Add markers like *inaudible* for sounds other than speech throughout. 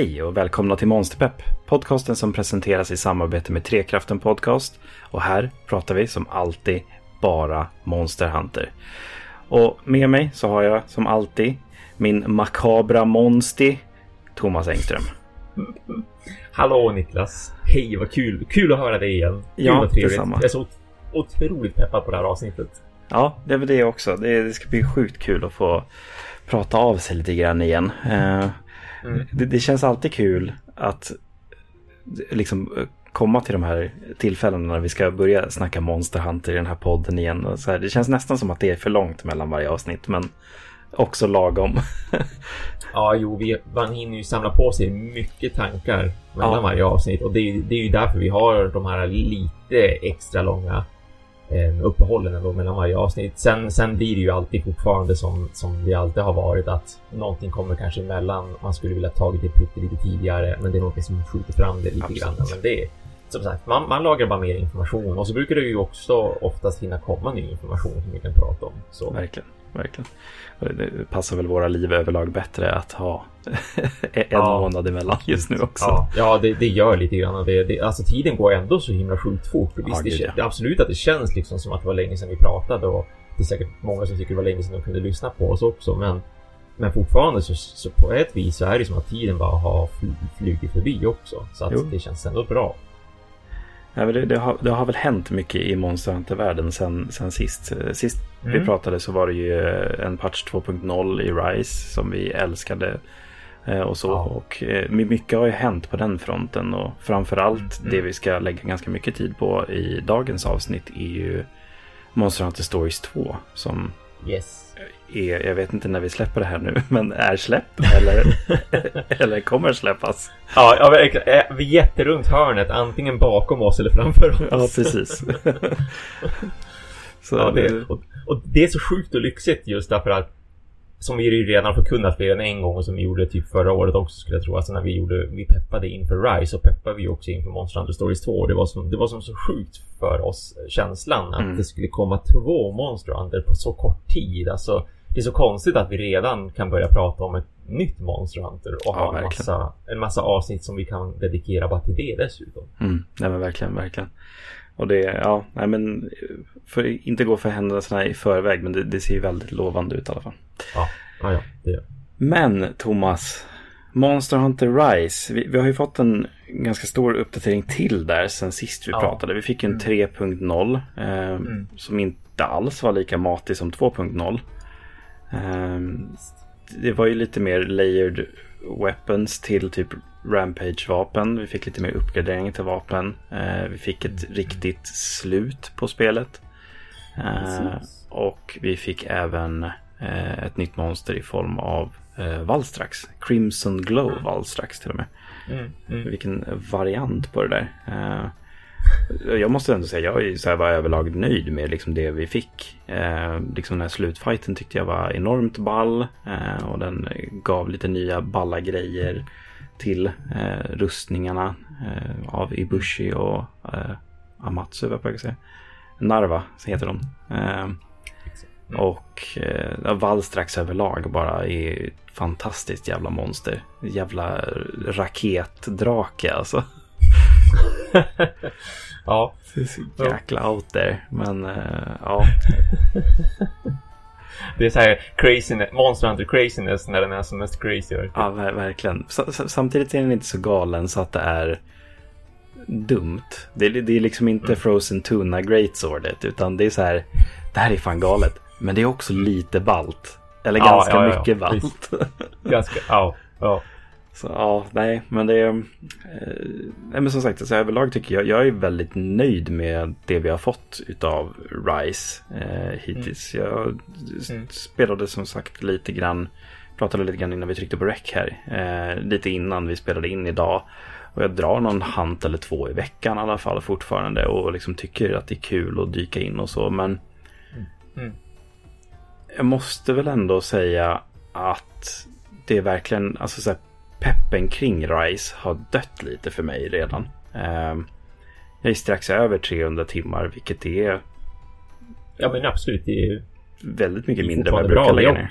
Hej och välkomna till Monsterpepp, podcasten som presenteras i samarbete med Trekraften Podcast. Och här pratar vi som alltid bara Monster Hunter. Och med mig så har jag som alltid min makabra monsti, Thomas Engström. Hallå Niklas! Hej vad kul! Kul att höra dig igen! Kul Ja, trevligt. detsamma. Jag är så otroligt peppad på det här avsnittet. Ja, det är väl det också. Det, det ska bli sjukt kul att få prata av sig lite grann igen. Eh, Mm. det, det känns alltid kul att liksom komma till de här tillfällena när vi ska börja snacka Monster Hunter i den här podden igen. Och så här, det känns nästan som att det är för långt mellan varje avsnitt, men också lagom. *laughs* Ja, jo, vi, man hinner ju samla på sig mycket tankar mellan Ja. varje avsnitt och det det är ju därför vi har de här lite extra långa eh, uppehållen ändå mellan varje avsnitt. Sen, sen blir det ju alltid fortfarande som, som det alltid har varit att någonting kommer kanske emellan. Man skulle vilja tagit det pyttelite tidigare, men det är någonting som skjuter fram det lite Absolut. grann. Men det som sagt, man, man lagrar bara mer information och så brukar det ju också oftast hinna komma ny information som vi kan prata om. Så verkligen, verkligen. Och Det det passar väl våra liv överlag bättre att ha *laughs* en Ja. månad emellan just nu också. Ja, ja det, det gör lite grann. Det, det, alltså tiden går ändå så himla sjukt fort. Ja, Visst, det, ja. det, absolut att det känns liksom som att det var länge sedan vi pratade och det är säkert många som tycker det var länge sedan de kunde lyssna på oss också. Men, men fortfarande så, så på ett vis så är det som att tiden bara har flugit förbi också. Så att Jo. det känns ändå bra. Ja, det, det, har, det har väl hänt mycket i Monster Hunter-världen sen, sen sist. Sist vi Mm. pratade så var det ju eh, en patch 2.0 i Rise som vi älskade. eh, Och så. Ja. Och eh, mycket har ju hänt på den fronten. Och framförallt Mm, det vi ska lägga ganska mycket tid på i dagens avsnitt är ju Monster Hunter Stories 2. Som Yes. Är, jag vet inte när vi släpper det här nu, *laughs* men är släppt eller, *laughs* eller kommer släppas. Ja, ja. Eh, Vi är jätterunt hörnet, antingen bakom oss eller framför oss. Ja, precis. *laughs* så Ja, det, och, och det är så sjukt och lyxigt just därför att som vi ju redan förkunnat än en gång och som vi gjorde typ förra året också skulle jag tro. Alltså när vi gjorde, vi peppade inför Rise så peppade vi också inför Monster Hunter Stories 2. Det var som, det var som så sjukt för oss känslan att Mm. det skulle komma två Monster Hunter på så kort tid. Alltså det är så konstigt att vi redan kan börja prata om ett nytt Monster Hunter och Ja, ha en massa, en massa avsnitt som vi kan dedikera bara till det dessutom. Mm, nej men verkligen, verkligen. Och det, ja, nej men för inte gå för händelserna i förväg, men det, det ser ju väldigt lovande ut i alla fall. Ja, ja, ja det gör Men Thomas, Monster Hunter Rise, vi, vi har ju fått en ganska stor uppdatering till där sen sist vi Ja. pratade. Vi fick en 3.0 eh, Mm. som inte alls var lika matig som 2.0. Eh, det var ju lite mer layered weapons till typ Rampage-vapen. Vi fick lite mer uppgradering till vapen. Eh, vi fick ett riktigt slut på spelet. Precis. och vi fick även eh, ett nytt monster i form av eh, Valstrax. Crimson Glow Valstrax till och med. Mm, mm. Vilken variant på det där. Jag måste ändå säga, jag så här var överlag nöjd med liksom det vi fick. Eh, liksom den här slutfighten tyckte jag var enormt ball. Eh, och den gav lite nya balla grejer till eh, rustningarna eh, av Ibushi och eh, Amatsu, vad jag säga. Narva så heter de. Eh, och eh, Wallstrax överlag bara är ett fantastiskt jävla monster. Jävla raketdrake alltså. *laughs* ja, jäkla out there. Men eh, ja, *laughs* Det är så här craziness, Monster Hunter craziness när den är som mest crazy. verkligen. ja ver- verkligen. Samtidigt är den inte så galen så att det är dumt. Det är, det är liksom inte Mm. Frozen Tuna Greatswordet utan det är så här. Det här är fan galet. Men det är också lite balt. Eller Ja, ganska ja, ja, mycket balt. Ganska, ja, ja. Så ja, nej, men det är... Eh, nej, men som sagt, alltså, överlag tycker jag, jag är väldigt nöjd med det vi har fått utav Rise eh, hittills. Jag s- Mm. spelade som sagt lite grann, pratade lite grann innan vi tryckte på rec här. Eh, lite innan vi spelade in idag. Och jag drar någon hunt eller två i veckan i alla fall fortfarande. Och liksom tycker att det är kul att dyka in och så. Men Mm. jag måste väl ändå säga att det är verkligen, alltså så här, peppen kring Rise har dött lite för mig redan. Ehm, jag är strax över 300 timmar, vilket är Ja men absolut, det är väldigt mycket mindre än vad jag brukar lägga ner.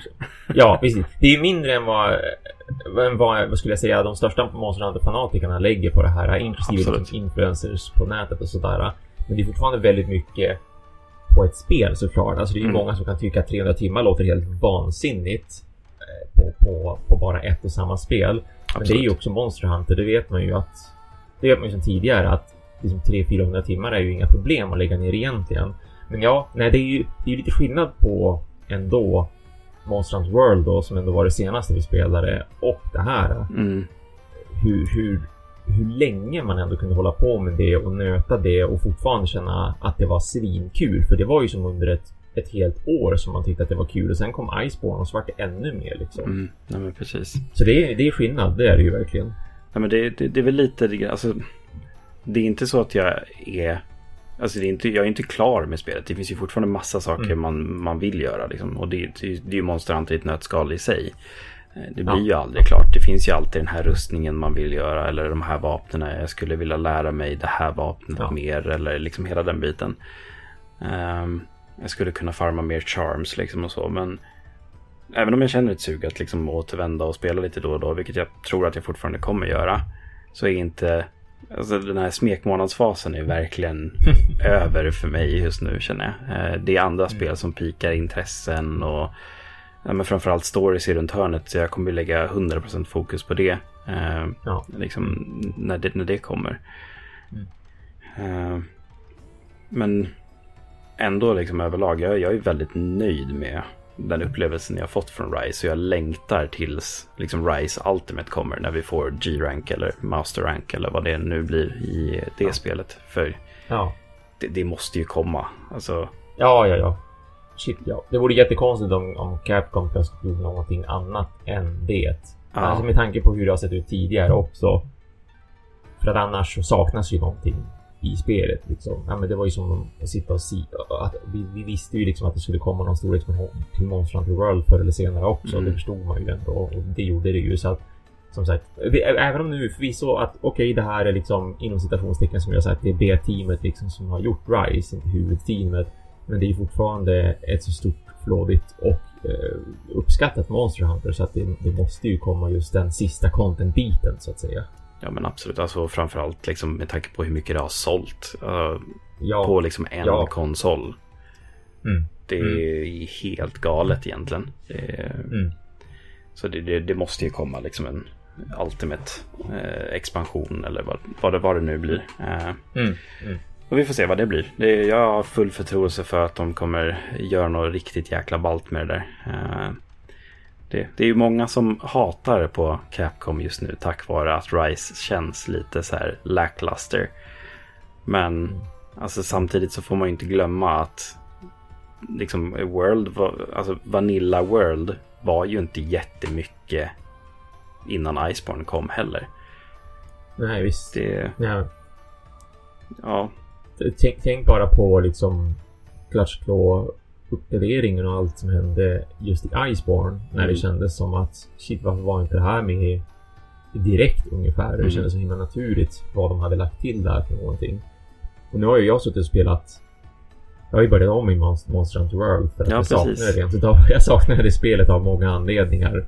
Ja, precis. Det är ju mindre än vad vad, vad skulle jag säga, de största Monster Hunter-fanatikerna lägger på det här, inklusive liksom influencers på nätet och sådär. Men det är fortfarande väldigt mycket på ett spel såklart. Alltså det är ju mm. många som kan tycka att 300 timmar låter helt vansinnigt eh, på, på, på bara ett och samma spel. Men det är ju också Monster Hunter, det vet man ju att det vet man ju sedan tidigare att liksom 300-400 timmar är ju inga problem att lägga ner egentligen. Men ja, nej, det är ju det är lite skillnad på ändå Monster Hunter World då, som ändå var det senaste vi spelade, och det här. Mm. Hur, hur, hur länge man ändå kunde hålla på med det och nöta det och fortfarande känna att det var svinkul. För det var ju som under ett, ett helt år som man tyckte att det var kul och sen kom Iceborne och så var det ännu mer liksom. Mm. Nej, men precis. Så det är, det är skillnad, det är det ju verkligen. Nej, men det, det, det är väl lite, alltså, det är inte så att jag är Alltså det är inte, jag är inte klar med spelet. Det finns ju fortfarande massa saker mm. man, man vill göra. Liksom. Och det, det, det är ju Monster Hunter i ett nötskal i sig. Eh, det blir ja. ju aldrig klart. Det finns ju alltid den här rustningen man vill göra. Eller de här vapnen. Jag skulle vilja lära mig det här vapnet ja. mer. Eller liksom hela den biten. Um, jag skulle kunna farma mer charms liksom och så. Men även om jag känner ett sug att liksom återvända och spela lite då och då. Vilket jag tror att jag fortfarande kommer göra. Så är inte Alltså den här smekmånadsfasen är verkligen *laughs* över för mig just nu känner jag. Eh, det är andra mm. spel som pikar intressen och ja, men framförallt stories i runt hörnet. Så jag kommer lägga 100% fokus på det. Eh, ja. liksom, när, det när det kommer. Mm. Eh, men ändå liksom överlag, jag, jag är väldigt nöjd med den upplevelsen jag fått från Rise. Och jag längtar tills liksom Rise Ultimate kommer när vi får G-rank eller Master Rank eller vad det nu blir i det ja. spelet. För ja. det, det, måste ju komma. Alltså... Ja, ja, ja. Shit, ja. Det vore jättekonstigt om, om Capcom skulle gjort någonting annat än det. Ja. Alltså med tanke på hur det har sett ut tidigare också. För att annars så saknas ju någonting i spelet. Liksom. Ja, men det var ju som att sitta och si att vi, vi, visste ju liksom att det skulle komma någon stor expansion till Monster Hunter World förr eller senare också. Mm. Det förstod man ju ändå och det gjorde det ju. Så att som sagt, även om nu förvisso att okej, okay, det här är liksom inom citationstecken som jag sagt, det är B-teamet liksom som har gjort Rise, inte huvudteamet. Men det är ju fortfarande ett så stort, flådigt och eh, uppskattat Monster Hunter så att det, det måste ju komma just den sista content-biten så att säga. Ja men absolut, alltså framförallt liksom med tanke på hur mycket det har sålt uh, ja. på liksom en ja. konsol. Mm. Det är mm. helt galet egentligen. Det, mm. Så det, det, det, måste ju komma liksom en Ultimate eh, expansion eller vad, vad, det, vad det nu blir. Eh, mm. mm. Och vi får se vad det blir. Jag har full förtroende för att de kommer göra något riktigt jäkla balt med det där. Eh, det, det är ju många som hatar på Capcom just nu tack vare att Rise känns lite så här lackluster. Men alltså, samtidigt så får man ju inte glömma att liksom World, alltså Vanilla World var ju inte jättemycket innan Iceborne kom heller. Nej, visst. Det... Ja. ja. Tänk, tänk, bara på liksom Clutch Claw uppgraderingen och allt som hände just i Iceborne. När mm. det kändes som att shit, varför var inte det här med direkt ungefär? Mm. Det kändes så himla naturligt vad de hade lagt till där för någonting. Och nu har ju jag suttit och spelat jag har ju börjat om i Monster Hunter World för att ja, jag, saknade det, jag *laughs* saknade det spelet av många anledningar.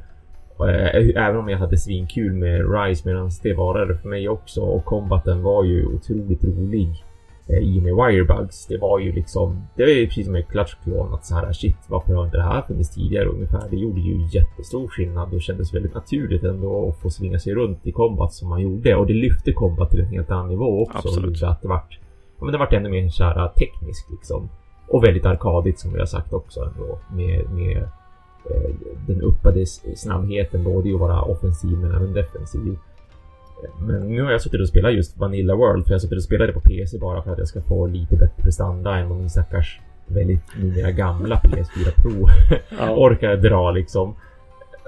Eh, även om jag hade svinkul med Rise medan det varade för mig också och combaten var ju otroligt rolig. I och med Wirebugs. Det var ju liksom, det var ju precis som med Clutch-klon att så här shit, varför har inte det här funnits tidigare ungefär? Det gjorde ju jättestor skillnad och kändes väldigt naturligt ändå att få svinga sig runt i combat som man gjorde och det lyfte combat till en helt annan nivå också. Absolut. Att det vart, ja, men det vart ännu mer så här tekniskt liksom. Och väldigt arkadigt som vi har sagt också ändå med, med eh, den uppade snabbheten både i att vara offensiv men även defensiv. Men nu har jag suttit och spelat just Vanilla World för jag suttit och spelat det på PC bara för att jag ska få lite bättre prestanda än vad min stackars väldigt numera gamla PS4 Pro *laughs* ja. orkar dra liksom.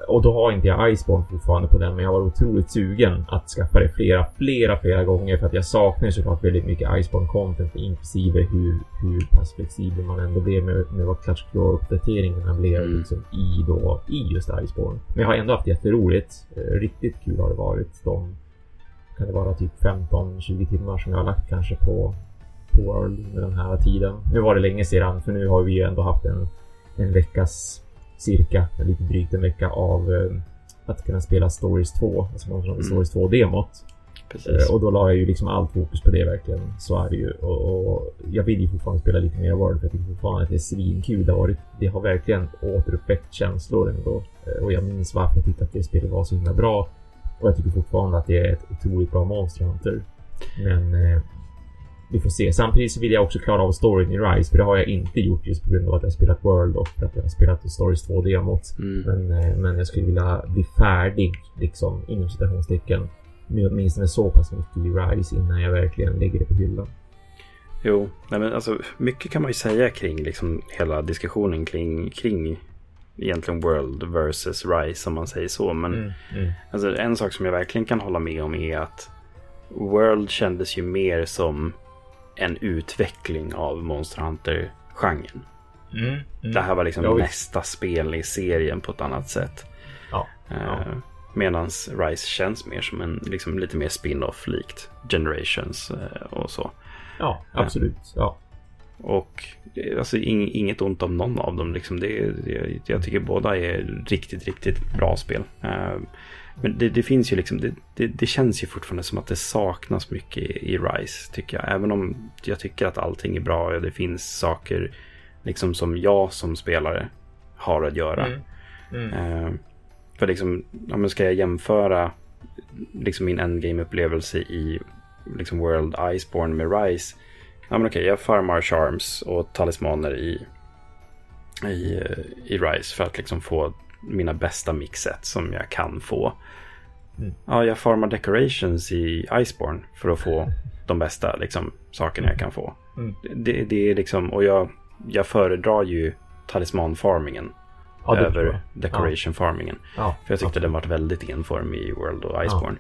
Och då har inte jag Iceborne fortfarande på den men jag var otroligt sugen att skaffa det flera, flera, flera gånger för att jag saknar såklart väldigt mycket Iceborne content inklusive hur, hur pass flexibel man ändå blev med, med vad Clutch uppdateringarna blev mm. liksom i då, i just Iceborne. Men jag har ändå haft jätteroligt. Eh, riktigt kul har det varit. De kan det vara typ 15-20 timmar som jag har lagt kanske på, på World under den här tiden. Nu var det länge sedan för nu har vi ju ändå haft en, en veckas cirka, lite drygt en vecka av eh, att kunna spela Stories 2, alltså Mm. Stories 2-demot. Precis. Eh, Och då la jag ju liksom allt fokus på det verkligen. Så är det ju. Och, och jag vill ju fortfarande spela lite mer World för jag tycker fortfarande att det är svinkul. Det har, varit, det har verkligen återuppväckt känslor ändå. Eh, Och jag minns varför jag tyckte att det spelet var så himla bra. Och jag tycker fortfarande att det är ett otroligt bra Monster Hunter. Men eh, vi får se. Samtidigt så vill jag också klara av storyn i Rise. För det har jag inte gjort just på grund av att jag har spelat World och att jag har spelat Stories 2-demot. Mm. Men, eh, men jag skulle vilja bli färdig, liksom, inom citationstecken, åtminstone så pass mycket i Rise innan jag verkligen lägger det på hyllan. Jo, nej men alltså mycket kan man ju säga kring liksom hela diskussionen kring, kring egentligen World versus Rise om man säger så. Men Mm, mm, alltså, en sak som jag verkligen kan hålla med om är att World kändes ju mer som en utveckling av Monster Hunter-genren. mm, mm. Det här var liksom Ja, nästa spel i serien på ett annat sätt. Ja, ja. Eh, Medan Rise känns mer som en liksom lite mer spin-off likt Generations eh, och så. ja, absolut. Ja. Och eh, alltså, ing, inget ont om någon av dem. Liksom. Det, det, jag tycker båda är riktigt, riktigt bra spel. Eh, men det, det finns ju liksom, det, det, känns ju fortfarande som att det saknas mycket i, i Rise, tycker jag. Även om jag tycker att allting är bra och det finns saker liksom som jag som spelare har att göra. Mm, mm. Eh, för liksom, ja, ska jag jämföra liksom min endgame-upplevelse i liksom World Iceborne med Rise. Ja men okej, jag farmar charms och talismaner i, i, eh, i Rise för att liksom få mina bästa mixet som jag kan få. Mm. Ja, jag farmar decorations i Iceborne för att få de bästa liksom, sakerna jag kan få. Mm. Det, det är liksom, och jag, jag föredrar ju talismanfarmingen Ja, över jag. decoration-farmingen. Ja, För jag tyckte absolut. den var väldigt enformig i World och Iceborne.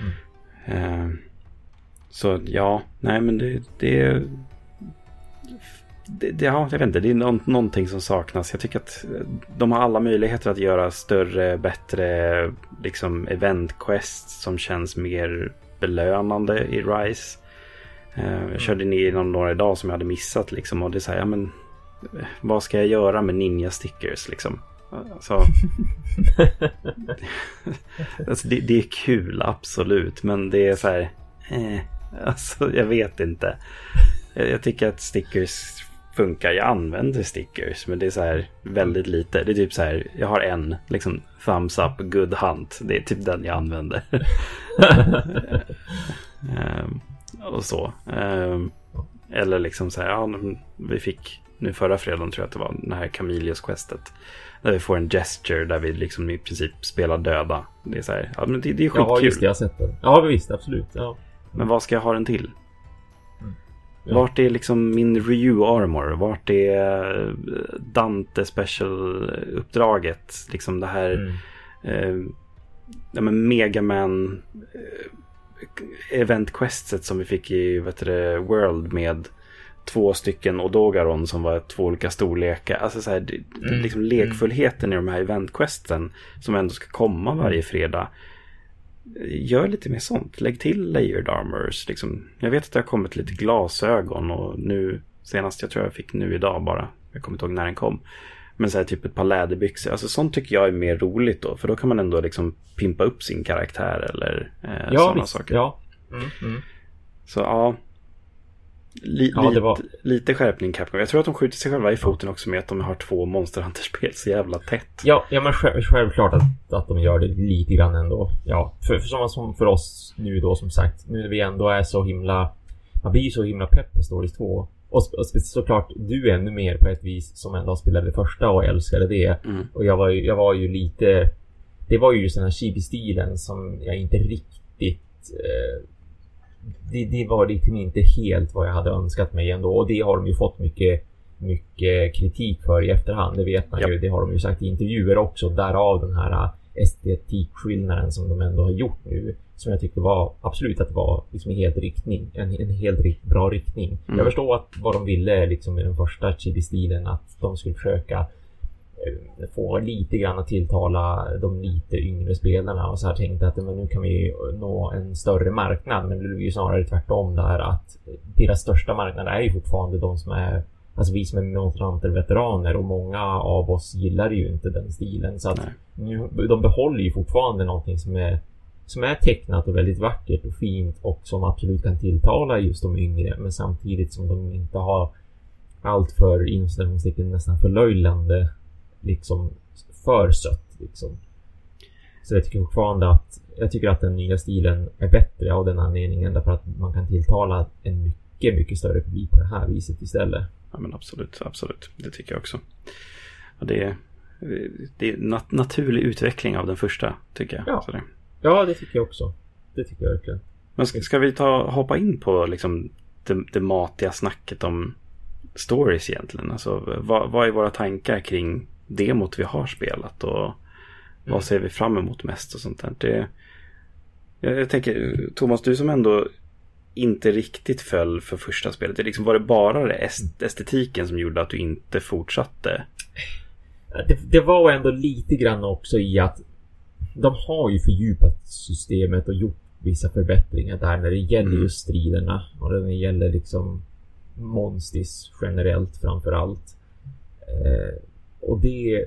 Mm. Eh, så ja, nej men det... det, det, det ja, jag vet inte, det är nå- någonting som saknas. Jag tycker att eh, de har alla möjligheter att göra större, bättre liksom event quests som känns mer belönande i Rise. Eh, jag körde in igenom några idag som jag hade missat liksom och det är så här, ja men eh, vad ska jag göra med ninja stickers liksom? Alltså, *laughs* *laughs* alltså det, det är kul, absolut. Men det är så här... Eh, *laughs* alltså, jag vet inte. Jag, tycker att stickers funkar. Jag använder stickers, men det är så här väldigt lite. Det är typ så här, jag har en liksom thumbs up, good hunt. Det är typ den jag använder. *laughs* Ehm, och så. Ehm, eller liksom så här, ja, vi fick nu förra fredagen tror jag att det var, det här Camelius questet. Där vi får en gesture där vi liksom i princip spelar döda. Det är så här, ja men det, det är Ja, skitkul. just det. Jag har sett den. Ja, visst. Absolut. Ja. Men vad ska jag ha den till? Ja. Vart är liksom min Ryu Armor? Vart är eh, Dante Special-uppdraget? Liksom det här Mm. eh, ja, men Megaman eh, event questet som vi fick i vet du, World med två stycken Odogaron som var två olika storlekar. Alltså så här, Mm. liksom lekfullheten i de här event questen som ändå ska komma varje fredag. Gör lite mer sånt. Lägg till layered armors. Liksom. Jag vet att det har kommit lite glasögon och nu senast jag tror jag fick nu idag bara. Jag kommer inte ihåg när den kom. Men så här, typ ett par läderbyxor. Alltså sånt tycker jag är mer roligt då. För då kan man ändå liksom pimpa upp sin karaktär eller eh, Ja, sådana saker. Ja. Mm, mm. Så ja. Li- Ja, det lite, var- lite skärpning Capcom. Jag tror att de skjuter sig själva i foten också med att de har två Monster Hunter-spel så jävla tätt. Ja, ja men själv, självklart att, att de gör det lite grann ändå. Ja, för, för som, som för oss nu då som sagt, nu när vi ändå är så himla... Man blir ju så himla pepp på Stories 2. Och, och såklart du ännu mer på ett vis som ändå spelade det första och älskade det. Mm. Och jag var ju, jag var ju lite... Det var ju just den här chibi-stilen som jag inte riktigt... Eh, det, det var liksom inte helt vad jag hade önskat mig ändå. Och det har de ju fått mycket, mycket kritik för i efterhand. Det vet man Ja. ju. Det har de ju sagt i intervjuer också. Därav den här estetikskillnaden som de ändå har gjort nu. Som jag tyckte var absolut att det var liksom i helt riktning. En, en helt bra riktning. Mm. Jag förstår att vad de ville liksom med den första chibi-stilen. Att de skulle försöka få lite grann att tilltala de lite yngre spelarna och så här tänkte att men nu kan vi nå en större marknad men det är ju snarare tvärtom där att deras största marknad är ju fortfarande de som är Alltså vi som är monstranter-veteraner och många av oss gillar ju inte den stilen. Så att nu, de behåller ju fortfarande någonting som är, som är tecknat och väldigt vackert och fint och som absolut kan tilltala just de yngre. Men samtidigt som de inte har allt för inställningstecken nästan förlöjlande liksom för sött liksom. Så jag tycker fortfarande att jag tycker att den nya stilen är bättre av den anledningen därför att man kan tilltala en mycket, mycket större publik på det här viset istället. Ja men absolut, absolut. Det tycker jag också. Och det, är, det är nat naturlig utveckling av den första, tycker jag. Ja. det. ja, det tycker jag också. Det tycker jag verkligen. Men ska, ska vi ta, hoppa in på liksom det, det matiga snacket om stories egentligen? Alltså, vad, vad är våra tankar kring demot vi har spelat och mm. vad ser vi fram emot mest och sånt där? Det, jag, jag tänker, Thomas, du som ändå inte riktigt föll för första spelet. Det liksom, var det bara det estetiken som gjorde att du inte fortsatte? Det, det var ändå lite grann också i att de har ju fördjupat systemet och gjort vissa förbättringar där när det gäller mm. just striderna och när det gäller liksom Monstis generellt framför allt. Eh, och det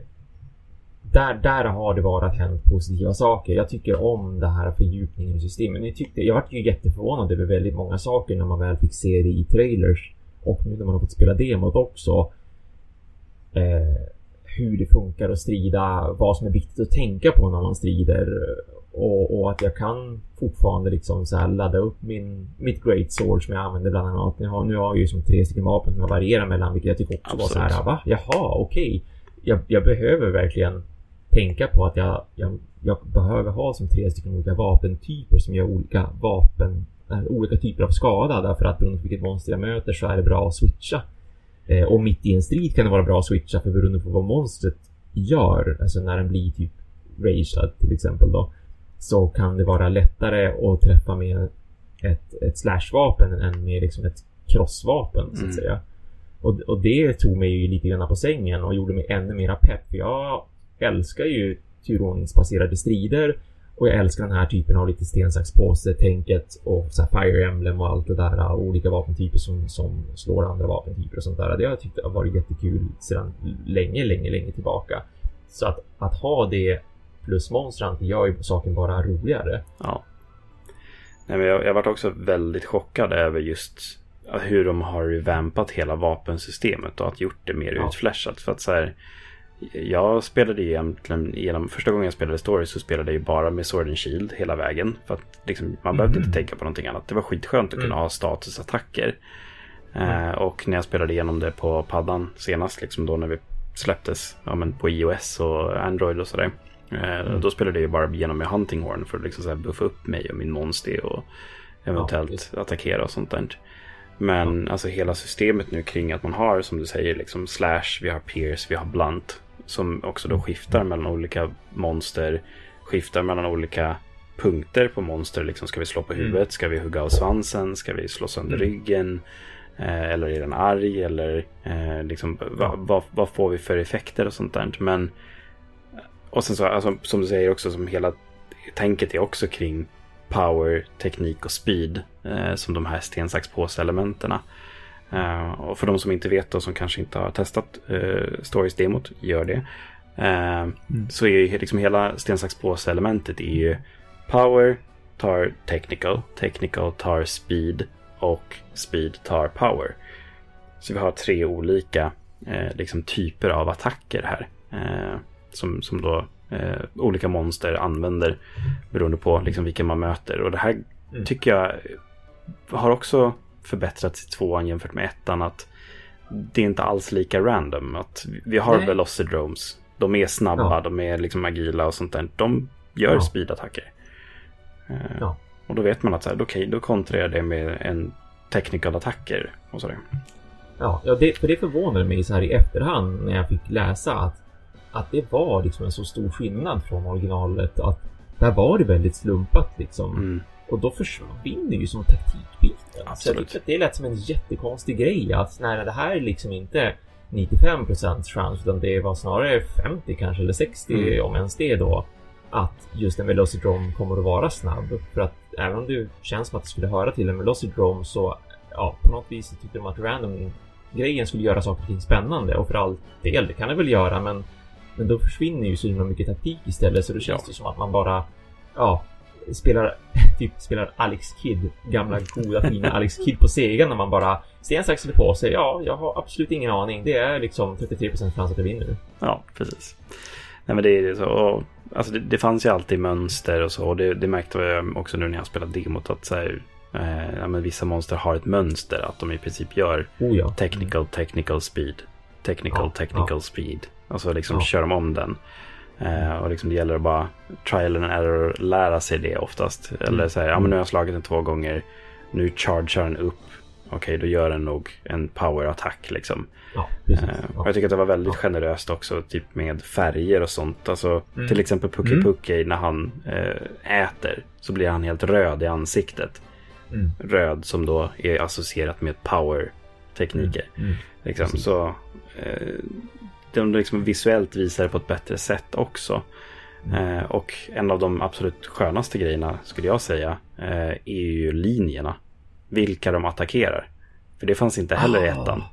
där, där har det varit hänt positiva saker. Jag tycker om det här fördjupningen i systemet. Jag, tyckte, jag vart ju jätteförvånad över väldigt många saker när man väl fick se det i trailers. Och nu när man har fått spela demot också. Eh, hur det funkar att strida, vad som är viktigt att tänka på när man strider. Och, och att jag kan fortfarande liksom så ladda upp min, mitt Great Sword som jag använder bland annat. Jag har, nu har jag ju som tre stycken vapen som jag varierar mellan, vilket jag tycker också Absolut. var så här, va? Jaha, okej. Okay. Jag, jag, behöver verkligen tänka på att jag, jag, jag, behöver ha som tre stycken olika vapentyper som gör olika vapen, äh, olika typer av skada därför att beroende på vilket monster jag möter så är det bra att switcha. Eh, och mitt i en strid kan det vara bra att switcha för beroende på vad monstret gör, alltså när den blir typ ragead till exempel då, så kan det vara lättare att träffa med ett, ett slashvapen än med liksom ett crossvapen så att mm. säga. Och, och det tog mig ju lite grann på sängen och gjorde mig ännu mera pepp. För jag älskar ju turordningsbaserade strider och jag älskar den här typen av lite sten, sax, påse tänket och så Fire Emblem och allt det där och olika vapentyper som, som slår andra vapentyper och sånt där. Det har jag tyckt har varit jättekul sedan länge, länge, länge tillbaka. Så att, att ha det plus monstran gör ju saken bara roligare. Ja. Nej, men jag, jag varit också väldigt chockad över just hur de har revampat hela vapensystemet och att gjort det mer ja. utflashat. För att så här, jag spelade ju egentligen genom, första gången jag spelade Story så spelade jag ju bara med Sword and Shield hela vägen. För att liksom, man mm. behövde inte tänka på någonting annat. Det var skitskönt att mm. kunna ha statusattacker. Mm. Uh, och när jag spelade igenom det på paddan senast, liksom då när vi släpptes ja, men på iOS och Android och sådär. Uh, då spelade jag ju bara genom med Hunting Horn för att liksom så buffa upp mig och min monster och eventuellt ja, attackera och sånt där. Men alltså hela systemet nu kring att man har som du säger liksom slash, vi har pierce, vi har blunt. Som också då skiftar mellan olika monster. Skiftar mellan olika punkter på monster. Liksom, ska vi slå på mm. huvudet? Ska vi hugga av svansen? Ska vi slå sönder mm. ryggen? Eh, eller är den arg? Eller eh, liksom, va, va, vad får vi för effekter och sånt där. Men, och sen så, alltså, som du säger också, som hela tänket är också kring power, teknik och speed. Eh, som de här sten, sax, påse-elementerna. Uh, och för de som inte vet och som kanske inte har testat uh, Stories-demot, gör det. Mm. Så är ju liksom hela sten, sax, påse-elementet är ju Power tar technical, technical tar speed och speed tar power. Så vi har tre olika liksom typer av attacker här. som, som då olika monster använder beroende på liksom vilken man möter. Och det här mm. tycker jag har också förbättrats i tvåan jämfört med ettan. Att det är inte alls lika random. Att vi har Nej. Velocidromes. De är snabba, ja. de är liksom agila och sånt där. De gör ja. speedattacker. Eh, ja. Och då vet man att så här, okay, då kontrar jag det med en technical attacker och sådär. Ja, ja det, för det förvånade mig så här i efterhand när jag fick läsa att, att det var liksom en så stor skillnad från originalet. Att där var det väldigt slumpat liksom. Mm. Och då försvinner ju som taktikbiten. Absolut. Så det lät som en jättekonstig grej att när det här är liksom inte 95% chans utan det var snarare 50 kanske eller 60 mm. om ens det då. Att just en Velocidrome kommer att vara snabb. För att även om det känns som att det skulle höra till en Velocidrome så ja, på något vis tyckte de att random grejen skulle göra saker och ting spännande och för all del, det kan det väl göra, men, men då försvinner ju så himla mycket taktik istället så då känns Ja. det som att man bara, ja, spelar, *laughs* typ spelar Alex Kidd, gamla goda fina *laughs* Alex Kidd på Sega när man bara sten, sax eller påse. Ja, jag har absolut ingen aning. Det är liksom 33% chans att jag vinner. Ja, precis. Nej, men det är så. Och, alltså det, det fanns ju alltid mönster och så. Och det, det märkte jag också nu när jag spelade demot. Att så här, eh, ja, men vissa monster har ett mönster. Att de i princip gör Oh ja. technical, technical speed. Technical, Ja, technical speed. Alltså liksom kör de om den. Eh, och liksom det gäller att bara trial and error lära sig det oftast. Eller Mm. så här, ja men nu har jag slagit den två gånger. Nu chargear den upp. Okej, då gör den nog en power-attack liksom. Ja, precis. Eh, Ja. jag tycker att det var väldigt Ja. generöst också, typ med färger och sånt. Alltså Mm. till exempel Pucki Mm. Pucki när han eh, äter så blir han helt röd i ansiktet. Mm. Röd som då är associerat med power-tekniker. Mm. Liksom. Precis. Så eh, de liksom visuellt visar det på ett bättre sätt också. Mm. Och en av de absolut skönaste grejerna skulle jag säga eh, är ju linjerna. Vilka de attackerar. För det fanns inte heller i Ah. ettan.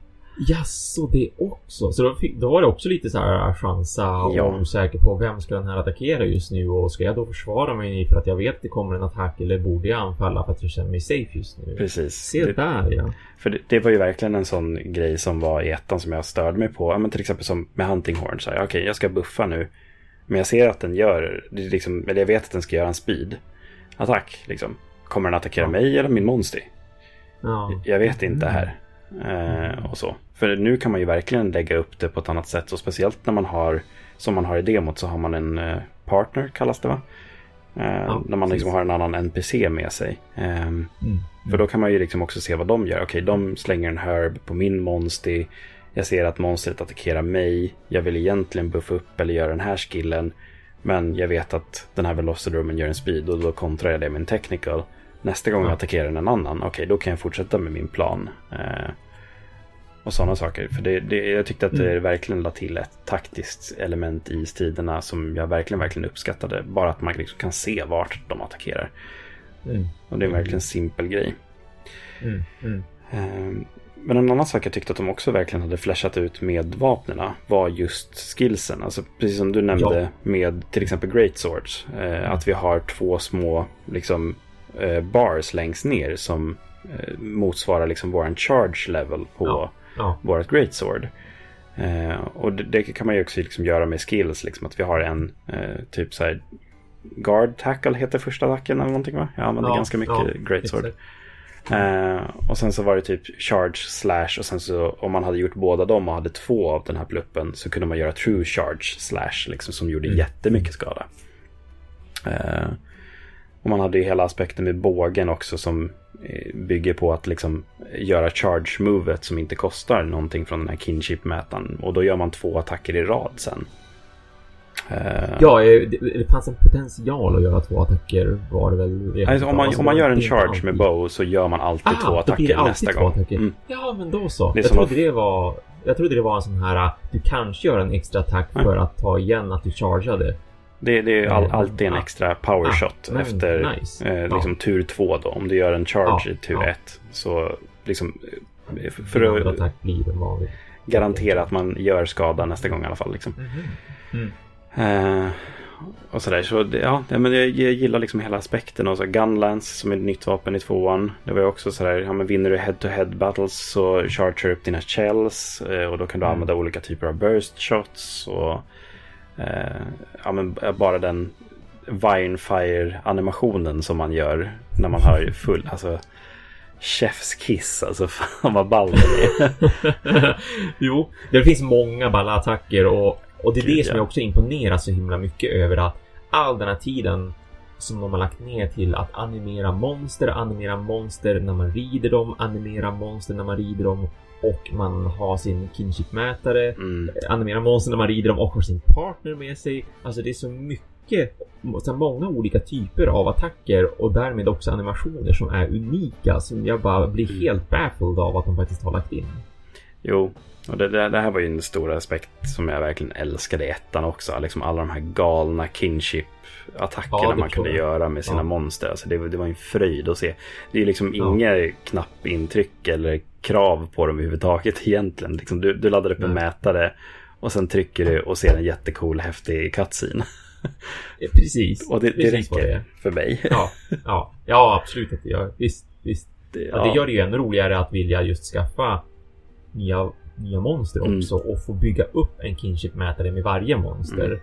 Jaså, det också? Så då, fick, då var det också lite så här chansa och Ja. osäker på vem ska den här attackera just nu och ska jag då försvara mig för att jag vet att det kommer en attack eller borde jag anfalla för att jag känner mig safe just nu? Precis. Se Det- där ja. För det, det var ju verkligen en sån grej som var i ettan som jag störde mig på. Ja, men till exempel som med Hunting Horn. Okej, jag ska buffa nu. Men jag ser att den gör, det är liksom, eller jag vet att den ska göra en speed. Attack, liksom. Kommer den attackera Ja. mig eller min monster? ja. Jag vet inte här. Eh, och så. För nu kan man ju verkligen lägga upp det på ett annat sätt. Och speciellt när man har, som man har i demot, så har man en eh, partner, kallas det va? Eh, när man liksom har en annan NPC med sig. Ehm, Mm. för då kan man ju liksom också se vad de gör. Okej, de slänger en herb på min monster. Jag ser att monstret attackerar mig. Jag vill egentligen buffa upp eller göra den här skillen. Men jag vet att den här Velocidromen gör en speed och då kontrar jag det med en technical. Nästa gång Ja. jag attackerar en annan, okej då kan jag fortsätta med min plan. Eh, och sådana saker. För det, det, jag tyckte att det Mm. verkligen la till ett taktiskt element i striderna som jag verkligen, verkligen uppskattade. Bara att man liksom kan se vart de attackerar. Mm. Och det är en Mm. verkligen simpel grej. Mm. Mm. Eh, Men en annan sak jag tyckte att de också verkligen hade flashat ut med vapnena var just skillsen. Alltså precis som du nämnde Ja. med till exempel Great Swords. Eh, att vi har två små liksom, bars längst ner som eh, motsvarar liksom våran charge level på Ja. Ja. vårt Great Sword. Eh, och det, det kan man ju också liksom göra med skills. Liksom, att vi har en eh, typ så här Guard Tackle heter första attacken eller någonting va? Jag använder Ja, ganska mycket ja, Great Sword. exakt. Eh, och sen så var det typ charge slash och sen så om man hade gjort båda dem och hade två av den här pluppen så kunde man göra true charge slash liksom som gjorde Mm. jättemycket skada. Och man hade ju hela aspekten med bågen också som eh, bygger på att liksom göra charge movet som inte kostar någonting från den här kinship-mätaren. Och då gör man två attacker i rad sen. Eh, Ja, eh, det, fanns en potential att göra två attacker var det väl. Alltså, om, man, om man gör en charge med bow så gör man alltid Ah, två attacker alltid nästa två gång. attacker. Mm. Ja, men då så. Jag trodde att- det var... Jag trodde det var en sån här... Du kanske gör en extra attack Nej. för att ta igen att du chargeade. Det, det är all, alltid en ah. extra power Ah, shot men efter nice. eh, Ja. liksom tur två då. Om du gör en charge Ja, i tur ja. ett. Så liksom eh, för att garantera att man gör skada nästa gång i alla fall. Liksom. Mhm. Mm. Eh, och sådär. Så det, ja, det- men jag, jag gillar liksom hela aspekten. Och så Gunlance som är ett nytt vapen i tvåan. Det var ju också sådär, ja men vinner du head-to-head battles så charger upp dina shells. Eh, och då kan du Mm. använda olika typer av burst shots. Och ja men bara den Vinefire animationen som man gör när man har full, alltså Chef's kiss, alltså *laughs* fan vad ball det är. *laughs* jo, det finns många balla attacker och, och det är Gud, det som ja. jag också imponerar så himla mycket över att all den här tiden som de har lagt ner till att animera monster, animera monster när man rider dem, animera monster när man rider dem och man har sin kinship-mätare, Mm. animera monster när man rider dem och har sin partner med sig. Alltså det är så mycket, så många olika typer av attacker och därmed också animationer som är unika som jag bara blir Mm. helt baffled av att de faktiskt har lagt in. Jo, och det, det, det, här var ju en stor aspekt som jag verkligen älskade i ettan också. Liksom alla de här galna kinship-attackerna ja, man kunde göra med sina ja. monster. Alltså det, det var en fröjd att se. Det är liksom ja. inga knappintryck eller krav på dem överhuvudtaget *laughs* egentligen. Liksom du, du laddar upp en mätare och sen trycker du och ser en jättecool häftig cutscene. *laughs* Precis. och det, det Precis räcker det för mig. ja, ja, ja absolut. Ja, visst, visst. Det, ja. det gör det ju ännu roligare att vilja just skaffa nya, nya monster mm. också och få bygga upp en kinship-mätare med varje monster. Mm.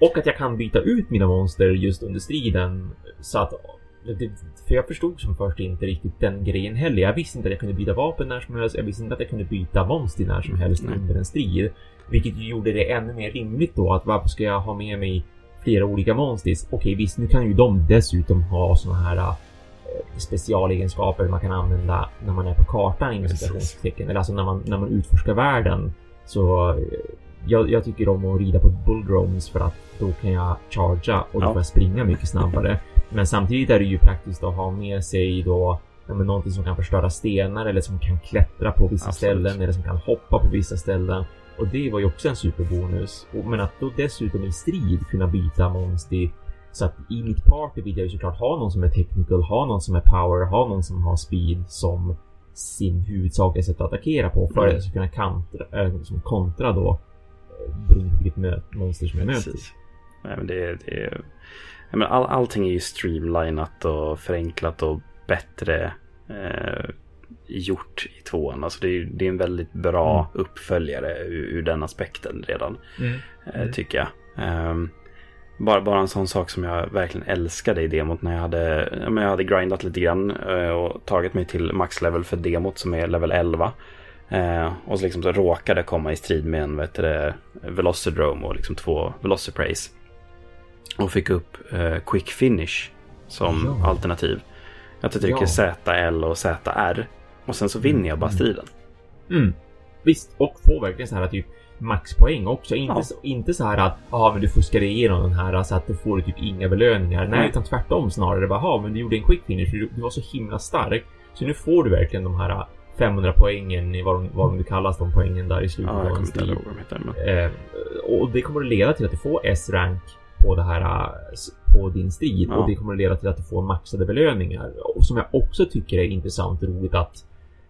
Och att jag kan byta ut mina monster just under striden så att för jag förstod som först inte riktigt den grejen heller. Jag visste inte att jag kunde byta vapen när som helst. Jag visste inte att jag kunde byta monster när som helst mm. under en strid. Vilket ju gjorde det ännu mer rimligt då att varför ska jag ha med mig flera olika monsters? Okej visst, nu kan ju de dessutom ha såna här äh, specialegenskaper man kan använda när man är på kartan inom citationstecken. Eller alltså när man, när man utforskar världen. Så äh, jag, jag, tycker om att rida på bulldrones för att då kan jag chargea och då ja. får jag springa mycket snabbare. Men samtidigt är det ju praktiskt att ha med sig då ja, men någonting som kan förstöra stenar eller som kan klättra på vissa Absolut. ställen eller som kan hoppa på vissa ställen. Och det var ju också en superbonus. Men att då dessutom i strid kunna byta monster så att i mitt party vill jag ju såklart ha någon som är technical, ha någon som är power, ha någon som har speed som sin huvudsakliga sätt att attackera på för att jag ska kunna kontra, äh, kontra då beroende på vilket monster som jag möter. Nej, men det, det, men all, allting är ju streamlinat och förenklat och bättre eh, gjort i tvåan. Alltså det är, det är en väldigt bra mm. uppföljare ur, ur, den aspekten redan. Mm. Eh, mm. tycker jag. Um, bara, bara en sån sak som jag verkligen älskade i demot när jag hade, jag hade grindat lite grann eh, och tagit mig till maxlevel för demot som är level 11. Eh, och så liksom så råkade komma i strid med en vet du, Velocidrome och liksom två Velocipraise. Och fick upp eh, Quick Finish som ja. alternativ. Jag trycker ja. ZL och ZR och sen så vinner jag bara mm. striden. Mm. Visst, och får verkligen så här typ maxpoäng också. Inte, ja. så, inte så här att ja, men du fuskade igenom den här så att du får typ inga belöningar. Nej, Nej. utan tvärtom snarare. Bara, men du gjorde en quick finish. Du, du var så himla stark. Så nu får du verkligen de här 500 poängen i vad de, vad de kallas de poängen där i slutet ja, av en stil. Eh, och det kommer att leda till att du får S-rank på det här på din strid ja. och det kommer att leda till att du får maxade belöningar. Och som jag också tycker är intressant och roligt att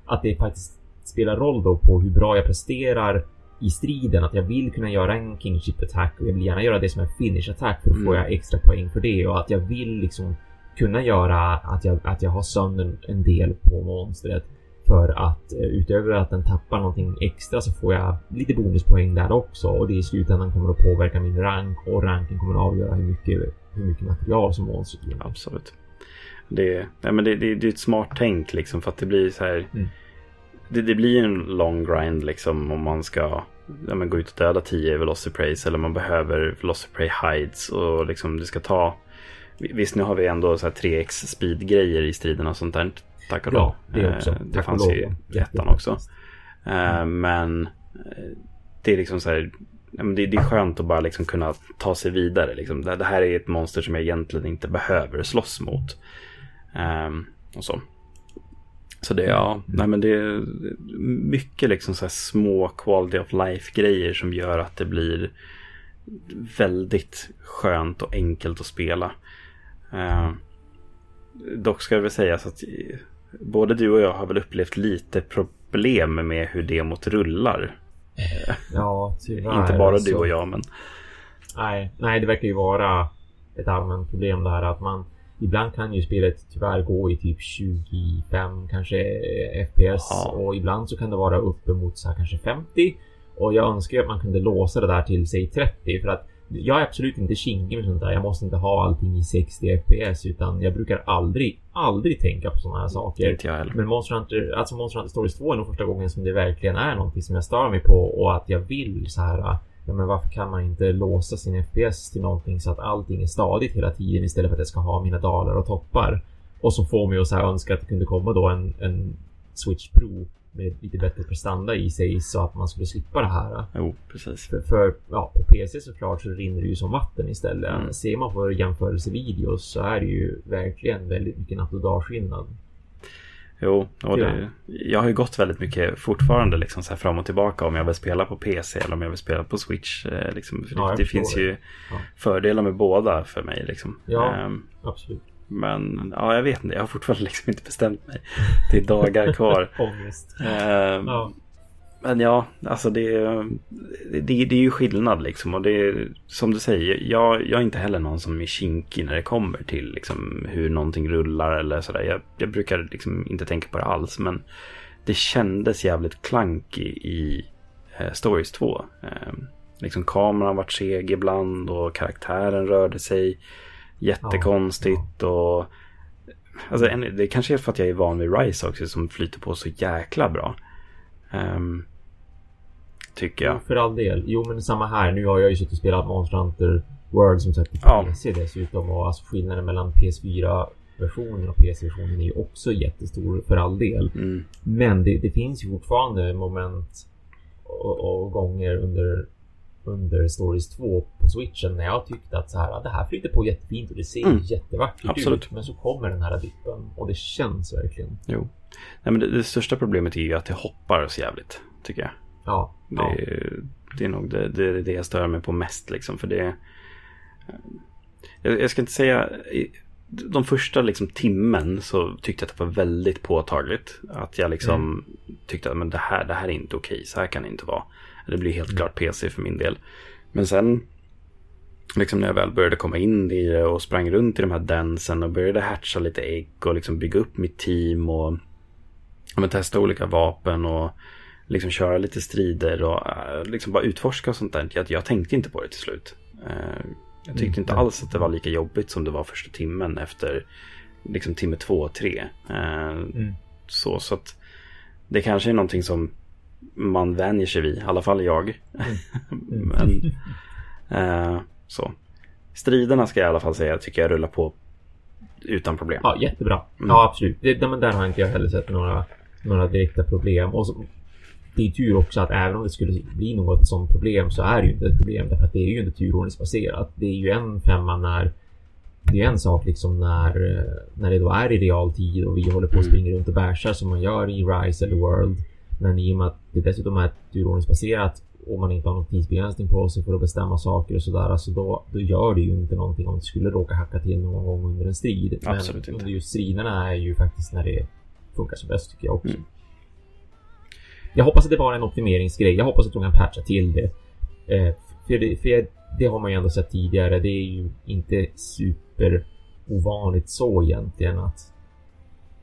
att det faktiskt spelar roll då på hur bra jag presterar i striden. Att jag vill kunna göra en kingship attack och jag vill gärna göra det som en finish attack för då mm. får jag extra poäng för det och att jag vill liksom kunna göra att jag, att jag har sönder en del på monstret för att eh, utöver att den tappar någonting extra så får jag lite bonuspoäng där också och det i slutändan kommer att påverka min rank och ranken kommer att avgöra hur mycket, hur mycket material som monstret ger. Absolut. Det, nej men det, det, det, är ett smart tänk liksom för att det blir så här. Mm. Det, det, blir en long grind liksom om man ska ja, men gå ut och döda 10 Velocipraise eller man behöver Velocipray hides och liksom det ska ta Visst nu har vi ändå så här 3x speed grejer i striderna och sånt där. Tack och lov. Ja, det, också. Eh, det fanns ju i ettan också. Eh, mm. Men eh, det är liksom så här. Det, det är skönt att bara liksom kunna ta sig vidare. Liksom. Det, här är ett monster som jag egentligen inte behöver slåss mot. Um, och så. Så det, ja, nej men det är mycket liksom så små quality of life grejer som gör att det blir väldigt skönt och enkelt att spela. Uh, dock ska det väl sägas att både du och jag har väl upplevt lite problem med hur demot rullar. Ja, tyvärr. Inte bara du och jag, men... Nej, nej, det verkar ju vara ett allmänt problem det här att man Ibland kan ju spelet tyvärr gå i typ 25 kanske FPS Aha. och ibland så kan det vara uppemot så här kanske 50. Och jag önskar att man kunde låsa det där till säg 30 för att jag är absolut inte kinkig med sånt där. Jag måste inte ha allting i 60 FPS utan jag brukar aldrig, aldrig tänka på sådana här saker. Inte jag heller. Men Monster Hunter, alltså Monster Hunter Stories 2 är nog första gången som det verkligen är någonting som jag stör mig på och att jag vill så här ja, men varför kan man inte låsa sin FPS till någonting så att allting är stadigt hela tiden istället för att jag ska ha mina dalar och toppar. Och så får mig att så här önska att det kunde komma då en, en Switch Pro med lite bättre prestanda i sig så att man skulle slippa det här. Jo, precis. För, för ja, på PC såklart så rinner det ju som vatten istället. Mm. Ser man på jämförelsevideos så är det ju verkligen väldigt mycket natt och dagskillnad. Jo, och det, jag har ju gått väldigt mycket fortfarande liksom så här fram och tillbaka om jag vill spela på PC eller om jag vill spela på Switch. eh, Liksom, för Ja, det, det finns förstår ju Ja. fördelar med båda för mig. Liksom. Ja. Ehm, Absolut. Men ja, jag vet inte, jag har fortfarande *laughs* liksom inte bestämt mig. Det är dagar kvar. *laughs* Ångest. Ehm, Ja. Men ja, alltså det, det, det är ju skillnad liksom. Och det är som du säger, jag, jag är inte heller någon som är kinkig när det kommer till liksom, hur någonting rullar eller sådär. Jag, jag brukar liksom inte tänka på det alls. Men det kändes jävligt klank i, i eh, Stories 2. Eh, liksom kameran vart seg ibland och karaktären rörde sig jättekonstigt. Och, alltså, det kanske är för att jag är van vid Rise också som flyter på så jäkla bra. Ehm, tycker jag. För all del. Jo, men samma här. Nu har jag ju suttit och spelat Monster Hunter World som sagt på Ja. PC dessutom. Och alltså skillnaden mellan PS4-versionen och PC-versionen är ju också jättestor för all del. Mm, Men det, det finns ju fortfarande moment och, och gånger under, under Stories 2 på switchen när jag tyckte att så här, det här flyter på jättefint och det ser Mm. jättevackert Absolut. ut. Men så kommer den här dippen och det känns verkligen. jo. Nej, men det, det största problemet är ju att det hoppar så jävligt, tycker jag. Ja. Det, ja. är- det är nog det, det, det jag stör mig på mest. Liksom, för det, jag, jag ska inte säga... De första liksom, timmen så tyckte jag att det var väldigt påtagligt. Att jag liksom tyckte att men det, här, det här är inte okej. Så här kan det inte vara. Det blir helt klart PC för min del. Men sen liksom när jag väl började komma in i det och sprang runt i de här dansen och började hatcha lite ägg och liksom bygga upp mitt team och men testa olika vapen och liksom köra lite strider och eh, liksom bara utforska och sånt där. Jag, jag tänkte inte på det till slut. Eh, jag tyckte Mm. inte alls att det var lika jobbigt som det var första timmen efter liksom timme två och tre. Eh, Mm. så, så att det kanske är någonting som man vänjer sig vid, i alla fall jag. Mm. *laughs* Men, eh, så. Striderna ska jag i alla fall säga tycker jag rullar på utan problem. Ja, jättebra. Mm. Ja, absolut. Det, men där har inte jag heller sett några, några direkta problem. Och så, det är tur också att även om det skulle bli något sånt problem så är det ju inte ett problem därför att det är ju inte turordningsbaserat. Det är ju en femma när det är en sak liksom när, eh, när det då är i realtid och vi håller på att Mm. springa runt och bärsar som man gör i Rise eller World. Men i och med att det dessutom är turordningsbaserat och man inte har någon tidsbegränsning på sig för att bestämma saker och sådär. Alltså då, då gör det ju inte någonting om det skulle råka hacka till någon gång under en strid. Absolut Men inte. under just striderna är ju faktiskt när det funkar som bäst tycker jag också. Mm. Jag hoppas att det var en optimeringsgrej. Jag hoppas att de kan patcha till det. Eh, för det, för det har man ju ändå sett tidigare. Det är ju inte super ovanligt så egentligen att,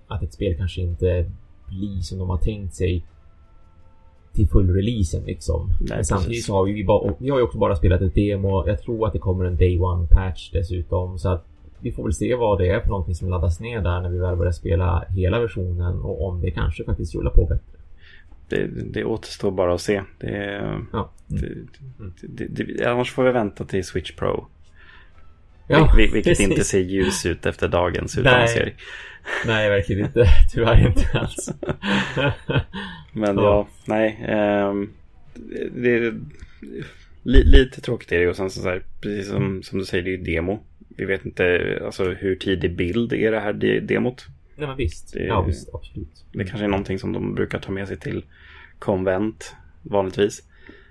att ett spel kanske inte blir som de har tänkt sig till fullreleasen liksom. Nej, Men samtidigt precis. så har vi, ju bara, vi har ju också bara spelat ett demo. Jag tror att det kommer en day one patch dessutom. Så att vi får väl se vad det är för någonting som laddas ner där när vi väl börjar spela hela versionen och om det kanske faktiskt rullar på bättre. Det, det återstår bara att se. Det, Ja. det, det, annars får vi vänta till Switch Pro. Ja, Vil- vilket precis. inte ser ljus ut efter dagens utannonsering. Nej, verkligen inte. *laughs* Tyvärr inte alls. *laughs* Men Ja. ja, nej. ehm, det, det li, lite tråkigt är det och sen så, så här, precis som, som du säger, det är ju demo. Vi vet inte alltså, hur tidig bild är det här de- demot. Nej, men visst. Det- Ja, visst. Absolut. Det kanske är någonting som de brukar ta med sig till konvent vanligtvis.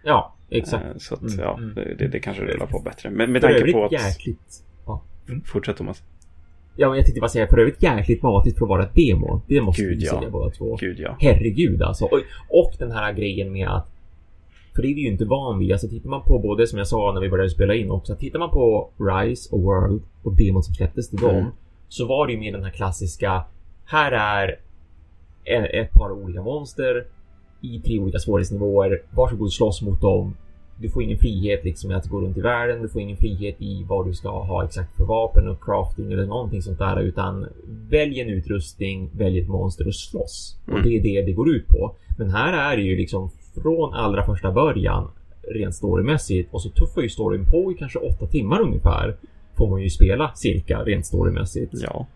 Ja, exakt. Eh, Så att, Mm, ja, mm. det, det kanske rullar på bättre. Men med tanke på att... jäkligt. Ja. Fortsätt Thomas. Ja, jag tänkte bara säga för övrigt jäkligt matigt för att vara ett demo. Det måste Gud, vi ja. säga båda två. Gud ja. Herregud alltså. Och, och den här grejen med att för det är vi ju inte van vid. Alltså tittar man på både som jag sa när vi började spela in också. Tittar man på Rise och World och demon som släpptes till dem. Mm. Så var det ju mer den här klassiska. Här är ett, ett par olika monster i tre olika svårighetsnivåer. Varsågod slåss mot dem. Du får ingen frihet liksom i att gå runt i världen. Du får ingen frihet i vad du ska ha exakt för vapen och crafting eller någonting sånt där. Utan välj en utrustning, välj ett monster och slåss. Och Mm. det är det det går ut på. Men här är det ju liksom från allra första början rent storymässigt och så tuffar ju storyn på i kanske åtta timmar ungefär. Får man ju spela cirka rent storymässigt. Ja.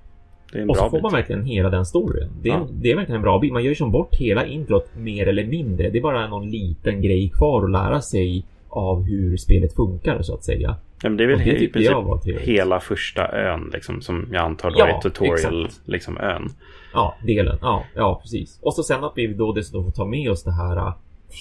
Det är en Och så bra får bit. man verkligen hela den storyn. Det är, Ja. det är verkligen en bra bit. Man gör ju som bort hela introt mer eller mindre. Det är bara någon liten grej kvar att lära sig av hur spelet funkar så att säga. Ja, men det är väl det i princip hela första ön liksom, som jag antar då Ja, är tutorial exakt. liksom ön. Ja, delen. Ja, ja, precis. Och så sen att vi då dessutom får ta med oss det här äh,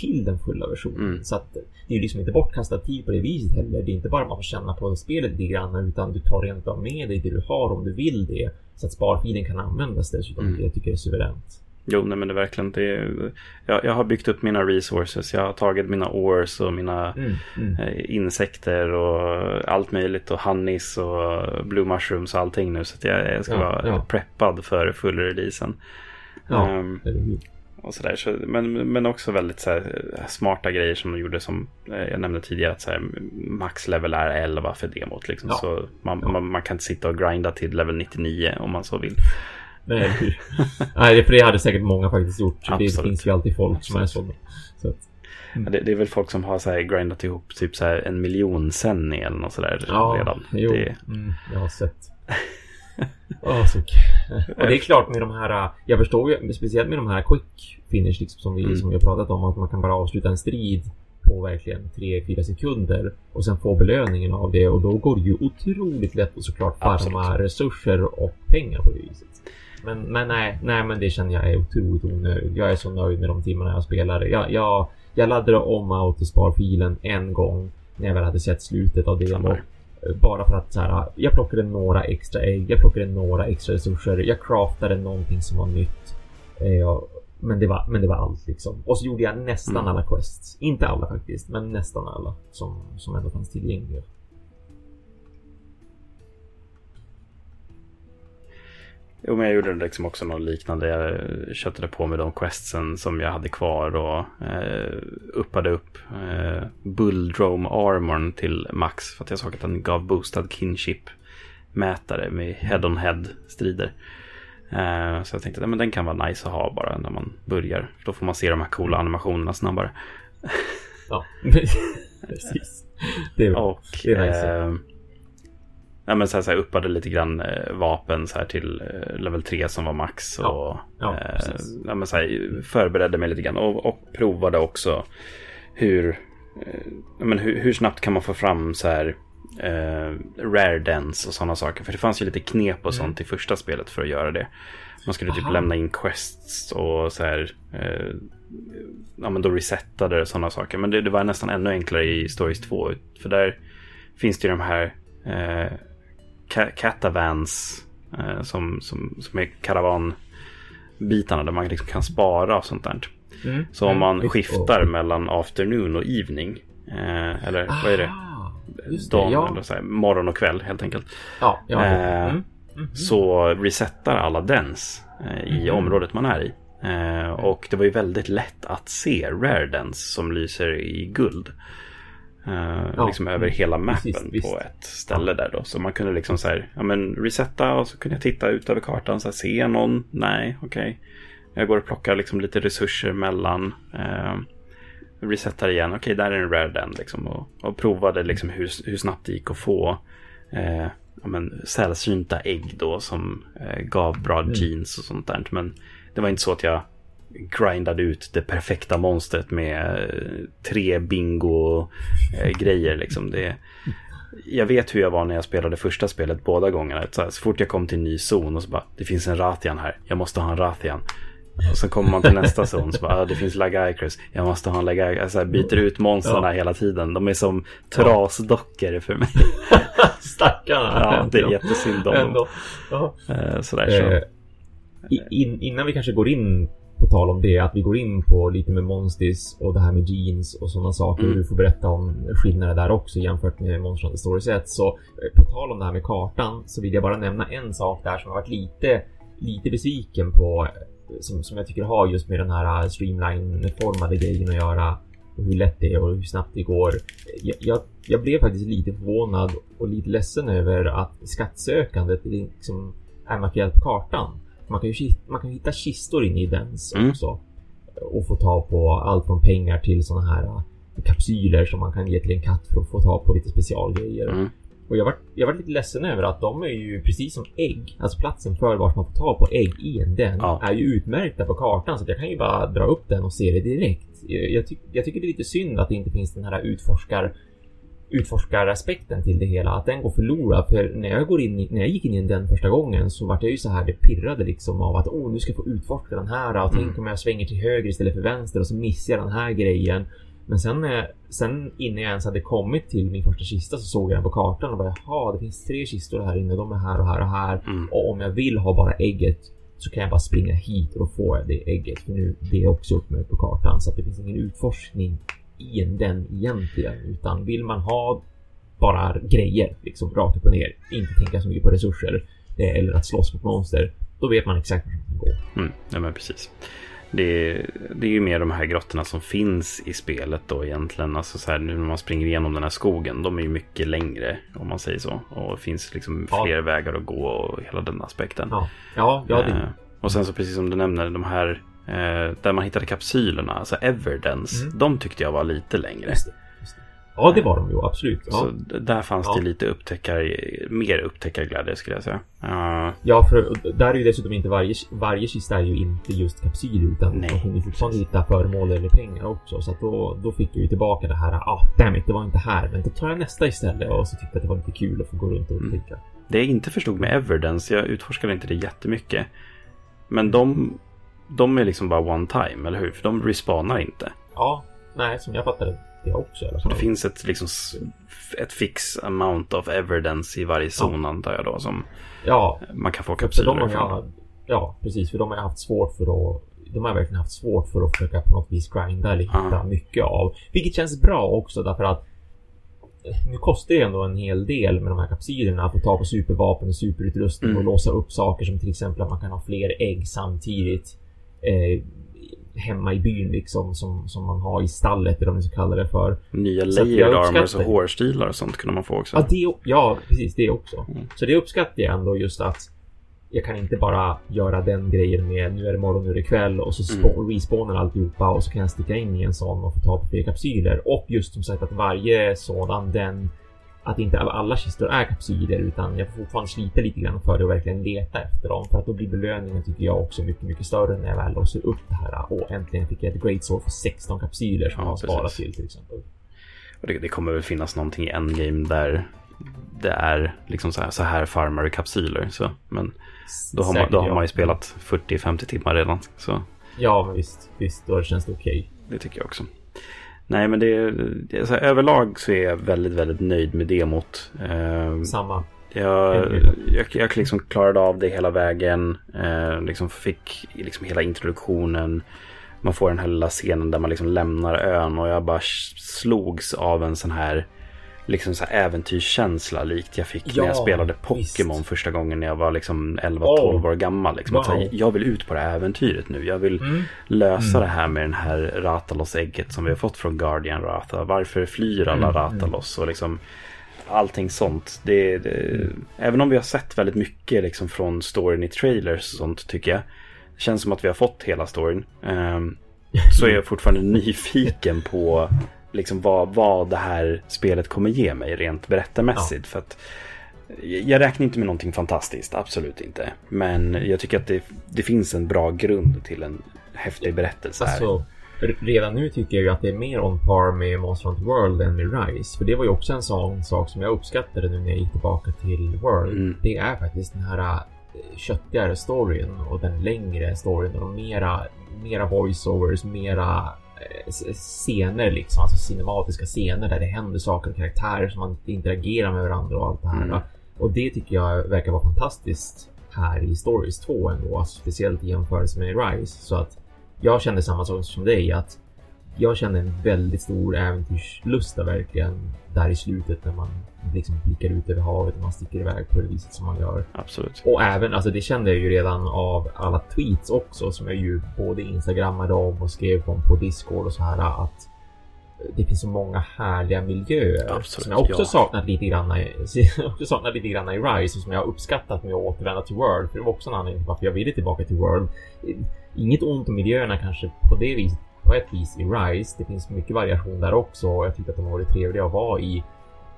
till den fulla versionen. Mm. Så att det är liksom inte bortkastad tid på det viset heller. Det är inte bara man får känna på spelet lite grann utan du tar rent av med dig det du har om du vill det. Så att sparfilen kan användas dessutom. Mm. Det tycker jag är suveränt. Jo, nej men det är verkligen det. Är, jag, jag har byggt upp mina resources. Jag har tagit mina ores och mina Mm, mm. eh, insekter och allt möjligt och honeys och blue mushrooms och allting nu. Så att jag, jag ska Ja, vara ja. preppad för full-releasen. Ja, Ehm, eller hur? Och så där. Så, men, men också väldigt så här, smarta grejer som de gjorde som eh, jag nämnde tidigare. Att så här, max level är 11 för demot. Liksom. Ja. Så man, Ja. man, man kan inte sitta och grinda till level 99 om man så vill. Nej? *laughs* Nej, för det hade säkert många faktiskt gjort. Det Absolut. finns ju alltid folk som är sådana. Så att, Ja, Det, det är väl folk som har så här grindat ihop typ så en miljon sen eller något sådär ja, redan. jo. Det, Mm, jag har sett. *laughs* Så Och det är klart med de här, jag förstår ju, speciellt med de här quick finish liksom, som, vi, Mm. som vi har pratat om, att man kan bara avsluta en strid på verkligen 3-4 sekunder och sen få belöningen av det och då går det ju otroligt lätt att såklart farma Absolut. resurser och pengar på det viset. Men, men nej, nej, men det känner jag är otroligt onödigt. Jag är så nöjd med de timmarna jag spelar. Jag, jag, jag laddade om autosparfilen en gång när jag väl hade sett slutet av här. Bara för att så här, jag plockade några extra ägg, jag plockade några extra resurser, jag craftade någonting som var nytt. Eh, men, det var, men det var allt liksom. Och så gjorde jag nästan Mm. alla quests. Inte alla faktiskt, men nästan alla som, som ändå fanns tillgängliga. Jo, men jag gjorde liksom också något liknande. Jag köttade på med de questsen som jag hade kvar och eh, uppade upp eh, Bulldrome Armorn till max. För att jag såg att den gav boostad kinship mätare med head-on-head strider. Eh, så jag tänkte att den kan vara nice att ha bara när man börjar. Då får man se de här coola animationerna snabbare. Ja, *laughs* precis. Det är. Och Det är nice. Eh, ja, men så här, så här uppade lite grann eh, vapen så här till eh, level 3 som var max. Ja, Och, ja, eh, precis. ja, men så här, förberedde mig lite grann och, och provade också hur, eh, ja, men hur, hur snabbt kan man få fram så här eh, rare dens och sådana saker. För det fanns ju lite knep och sånt i första spelet för att göra det. Man skulle typ Aha. lämna in quests och så här. Eh, ja, men då resettade och sådana saker. Men det, det var nästan ännu enklare i Stories 2. För där finns det ju de här eh, catavans eh, som, som, som är karavanbitarna där man liksom kan spara och sånt där. Mm. Så om man Mm. skiftar mellan afternoon och evening. Eh, eller vad är det? Ah, det, Dagen ja. eller så här, morgon och kväll helt enkelt. Ja, ja. Eh, Mm. Mhm. Så resetar alla dens eh, i Mhm. området man är i. Eh, och det var ju väldigt lätt att se rare dens som lyser i guld. Eh, Ja, liksom över hela mappen precis, visst. på ett ställe där då. Så man kunde liksom så här, ja men resetta och så kunde jag titta ut över kartan. Så här, ser jag någon? Nej, okej. Jag går och plockar liksom lite resurser mellan. Eh, resetar igen, okej där är en rare den liksom. Och, och provade liksom hur, hur snabbt det gick att få eh, ja, men, sällsynta ägg då som gav bra Mm. jeans och sånt där. Men det var inte så att jag grindade ut det perfekta monstret med eh, tre bingo-grejer. liksom. Det, jag vet hur jag var när jag spelade första spelet båda gångerna. Så, här, så fort jag kom till en ny zon och så bara, det finns en Rathian här, jag måste ha en Rathian. Och så kommer man till nästa zon så bara, ah, det finns Lagaikrus, jag måste ha en Lagaikrus. Alltså, byter ut monstren Ja. hela tiden. De är som trasdockor för mig. *laughs* Stackarna. Ja, det är jättesynd om dem. Eh, Sådär så. Eh, i- in, innan vi kanske går in på tal om det, att vi går in på lite med Monstis och det här med jeans och sådana saker. Mm. Du får berätta om skillnader där också jämfört med Monster Hunter Stories 1. Så eh, på tal om det här med kartan så vill jag bara nämna en sak där som jag varit lite, lite besviken på. eh, Som, som jag tycker har just med den här eh, streamline-formade grejen att göra. Och hur lätt det är och hur snabbt det går. Jag, jag, jag blev faktiskt lite förvånad och lite ledsen över att skattsökandet liksom är markerat på kartan. Man kan ju man kan hitta kistor inne i den Mm. också. Och få ta på allt från pengar till såna här äh, kapsyler som man kan ge till en katt för att få ta på lite specialgrejer. Mm. Och jag var, jag var lite ledsen över att de är ju precis som ägg, alltså platsen för vart man får ta på ägg i en den Ja. är ju utmärkta på kartan så jag kan ju bara dra upp den och se det direkt. Jag, jag, tyck, jag tycker det är lite synd att det inte finns den här utforskar utforskaraspekten till det hela, att den går förlorad. För när jag, går in i, när jag gick in i den första gången så var det ju så här, det pirrade liksom av att åh, nu ska jag få utforska den här och mm. tänk om jag svänger till höger istället för vänster och så missar jag den här grejen. Men sen, sen innan jag ens hade kommit till min första kista så såg jag den på kartan och bara jaha, det finns tre kistor här inne. De är här och här och här. Mm. Och om jag vill ha bara ägget så kan jag bara springa hit och då får jag det ägget. För nu det är också uppmärkt på kartan så att det finns ingen utforskning den egentligen. Utan vill man ha bara grejer liksom rakt upp och ner, inte tänka så mycket på resurser eller att slåss mot monster, då vet man exakt vart man ska gå. Mm, ja, men precis. Det är, det är ju mer de här grottorna som finns i spelet då egentligen. Alltså så här, nu när man springer igenom den här skogen, de är ju mycket längre om man säger så. Och det finns liksom ja. fler vägar att gå och hela den aspekten. Ja, ja, ja det... eh, Och sen så precis som du nämner, de här eh, där man hittade kapsylerna, alltså Everdence, mm. de tyckte jag var lite längre. Just det, just det. Ja, det var de ju absolut. Ja. Så där fanns ja. det lite upptäckar, mer upptäckarglädje skulle jag säga. Uh, ja, för där är ju dessutom inte varje, varje kista är ju inte just kapsyler utan nej, man ju fortfarande hitta föremål eller pengar också. Så att då, då fick jag ju tillbaka det här, ah, damn it, det var inte här, men då tar jag nästa istället och så tyckte jag att det var lite kul att få gå runt och mm. upptäcka. Mm. Det jag inte förstod med Everdence, jag utforskade inte det jättemycket. Men de de är liksom bara one time, eller hur? För de respawnar inte. Ja, nej, som jag fattade det också fall. Det finns ett, liksom, ett fix amount of evidence i varje zon ja. antar jag då som ja. man kan få kapsyler ifrån. Ja, precis. För de har haft svårt för att de har verkligen haft svårt för att försöka på något vis grinda eller hitta mycket av. Vilket känns bra också därför att eh, nu kostar det ändå en hel del med de här kapsylerna att få ta på supervapen och superutrustning mm. och låsa upp saker som till exempel att man kan ha fler ägg samtidigt eh, hemma i byn liksom som, som man har i stallet eller vad man ska kalla det för. Nya layered armors och hårstilar och sånt kunde man få också. Ja, det, ja precis det också. Mm. Så det uppskattar jag ändå just att jag kan inte bara göra den grejen med nu är det morgon, nu är det kväll och så mm. respawnar alltihopa och så kan jag sticka in i en sån och få ta på fler kapsyler. Och just som sagt att varje sådan den att inte alla kistor är kapsyler utan jag får fortfarande slita lite grann för det och verkligen leta efter dem för att då blir belöningen tycker jag också mycket, mycket större när jag väl låser upp det här och äntligen fick jag ett Great Sword för 16 kapsyler som ja, jag har sparat till till exempel. Och det, det, kommer väl finnas någonting i endgame där det är liksom så här, så här farmar du kapsyler. Så, men då har, man, då har man ju spelat 40-50 timmar redan. Så. Ja, men visst, visst, då känns det okej. Okay. Det tycker jag också. Nej, men det, det så här, överlag så är jag väldigt, väldigt nöjd med demot. Eh, Samma. Jag, jag, jag liksom klarade av det hela vägen. Eh, liksom fick liksom hela introduktionen. Man får den här lilla scenen där man liksom lämnar ön och jag bara slogs av en sån här liksom så här äventyrskänsla likt jag fick ja, när jag spelade Pokémon första gången när jag var liksom 11-12 oh. år gammal. Liksom. Wow. Här, jag vill ut på det här äventyret nu. Jag vill mm. lösa mm. det här med den här Ratalos-ägget som vi har fått från Guardian Rata. Varför flyr alla mm. Ratalos? Och liksom allting sånt. Det, det, mm. Även om vi har sett väldigt mycket liksom från storyn i trailers och sånt tycker jag. Det känns som att vi har fått hela storyn. Um, så är jag fortfarande nyfiken på liksom vad, vad det här spelet kommer ge mig rent berättarmässigt. Ja. För att jag räknar inte med någonting fantastiskt, absolut inte. Men jag tycker att det, det finns en bra grund till en häftig berättelse här. Alltså, redan nu tycker jag att det är mer on par med Monster Hunter World än med Rise. För det var ju också en sån sak som jag uppskattade nu när jag gick tillbaka till World. Mm. Det är faktiskt den här äh, köttigare storyn och den längre storyn och de mera, mera voiceovers, mera Eh, scener liksom, alltså cinematiska scener där det händer saker och karaktärer som man interagerar med varandra och allt det här. Mm. Och det tycker jag verkar vara fantastiskt här i Stories 2 ändå, alltså speciellt i jämförelse med Rise. Så att jag kände samma sak som dig att jag kände en väldigt stor äventyrslusta verkligen där i slutet när man liksom blickar ut över havet och man sticker iväg på det viset som man gör. Absolut. Och även, alltså det kände jag ju redan av alla tweets också som jag ju både instagrammade om och skrev om på Discord och så här att det finns så många härliga miljöer Absolut, som jag också ja. saknat lite grann i, *laughs* också saknat lite grann i Rise och som jag har uppskattat med att återvända till World. För det var också en anledning till varför jag ville tillbaka till World. Inget ont om miljöerna kanske på det viset på ett vis i Rise. Det finns mycket variation där också och jag tycker att de har varit trevliga att vara i.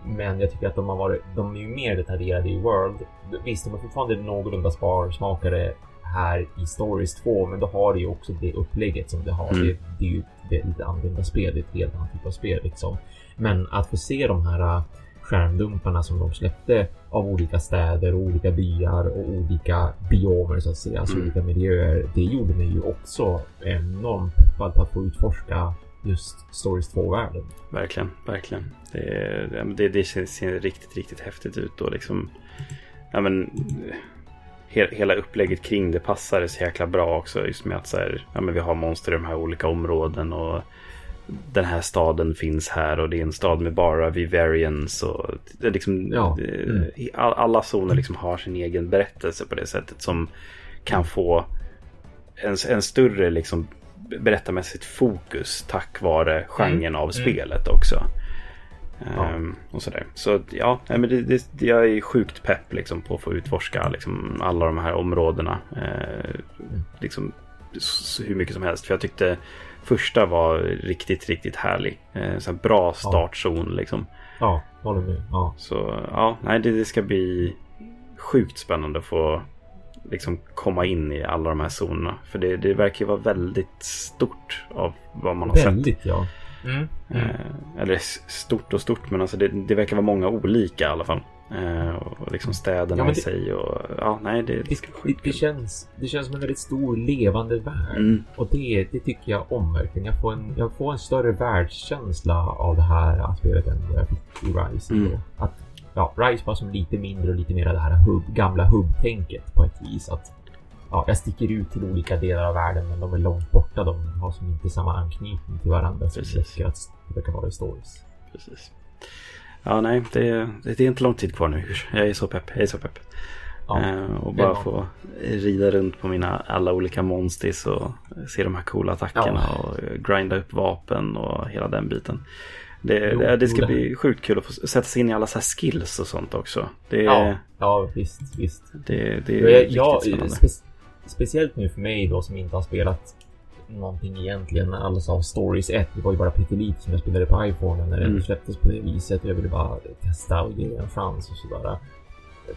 Men jag tycker att de har varit, de är ju mer detaljerade i World. Visst, de är fortfarande någorlunda sparsmakade här i Stories 2, men då har det ju också det upplägget som det har. Mm. Det, det, är ju ett väldigt annorlunda spel, det är ett helt annat typ av spel liksom. Men att få se de här äh, skärmdumparna som de släppte av olika städer och olika byar och olika biomer så att säga, alltså Mm. olika miljöer. Det gjorde mig ju också enormt peppad på att få utforska just Stories 2-världen. Verkligen, verkligen. Det, det, det ser, riktigt, riktigt häftigt ut och liksom... Ja men... he- Hela upplägget kring det passar så jäkla bra också. Just med att så här, ja, men vi har monster i de här olika områden och den här staden finns här och det är en stad med bara Vivarians och liksom Ja, mm. all- alla zoner liksom har sin egen berättelse på det sättet som kan få en, en större liksom berättarmässigt fokus tack vare genren av spelet också. Ja. Ehm, och sådär. Så ja, men det, det, jag är sjukt pepp liksom, på att få utforska liksom, alla de här områdena. Eh, liksom, hur mycket som helst. För jag tyckte första var riktigt, riktigt härlig. Eh, så här bra startzon liksom. Ja, håller med. Ja. Så ja, nej, det, det ska bli sjukt spännande att få liksom komma in i alla de här zonerna. För det, det verkar ju vara väldigt stort av vad man har sett. Väldigt ja. Mm. Mm. Eller stort och stort, men alltså det, det verkar vara många olika i alla fall. Eh, och liksom städerna Ja, men i det- sig och ja, nej det, det Det, det, det, känns, det känns som en väldigt stor levande värld. Mm, Och det, det tycker jag om verkligen. Jag får, en, jag får en större världskänsla av det här spelet än vad jag fick i Rise. Mm. Att, ja, Rise var som lite mindre och lite mer det här hub, gamla hubb-tänket på ett vis. Att, ja, jag sticker ut till olika delar av världen men de är långt borta. De har som inte samma anknytning till varandra som Precis. det det verkar vara i stories. precis. Ja, nej, det, det är inte lång tid kvar nu. Jag är så pepp. Jag är så pepp. Ja, Eh, och bara få rida runt på mina alla olika monstis och se de här coola attackerna och grinda upp vapen och hela den biten. Det, Jo, det, det ska jo, bli sjukt kul att få sätta sig in i alla så skills och sånt också. Det, ja, ja, visst, visst. det, det är Jag, riktigt jag, spännande. spe, speciellt nu för mig då som inte har spelat någonting egentligen alls av Stories 1. Det var ju bara pyttelite som jag spelade på iPhone när det Mm. släpptes på det viset. Jag ville bara testa och ge en chans och sådär.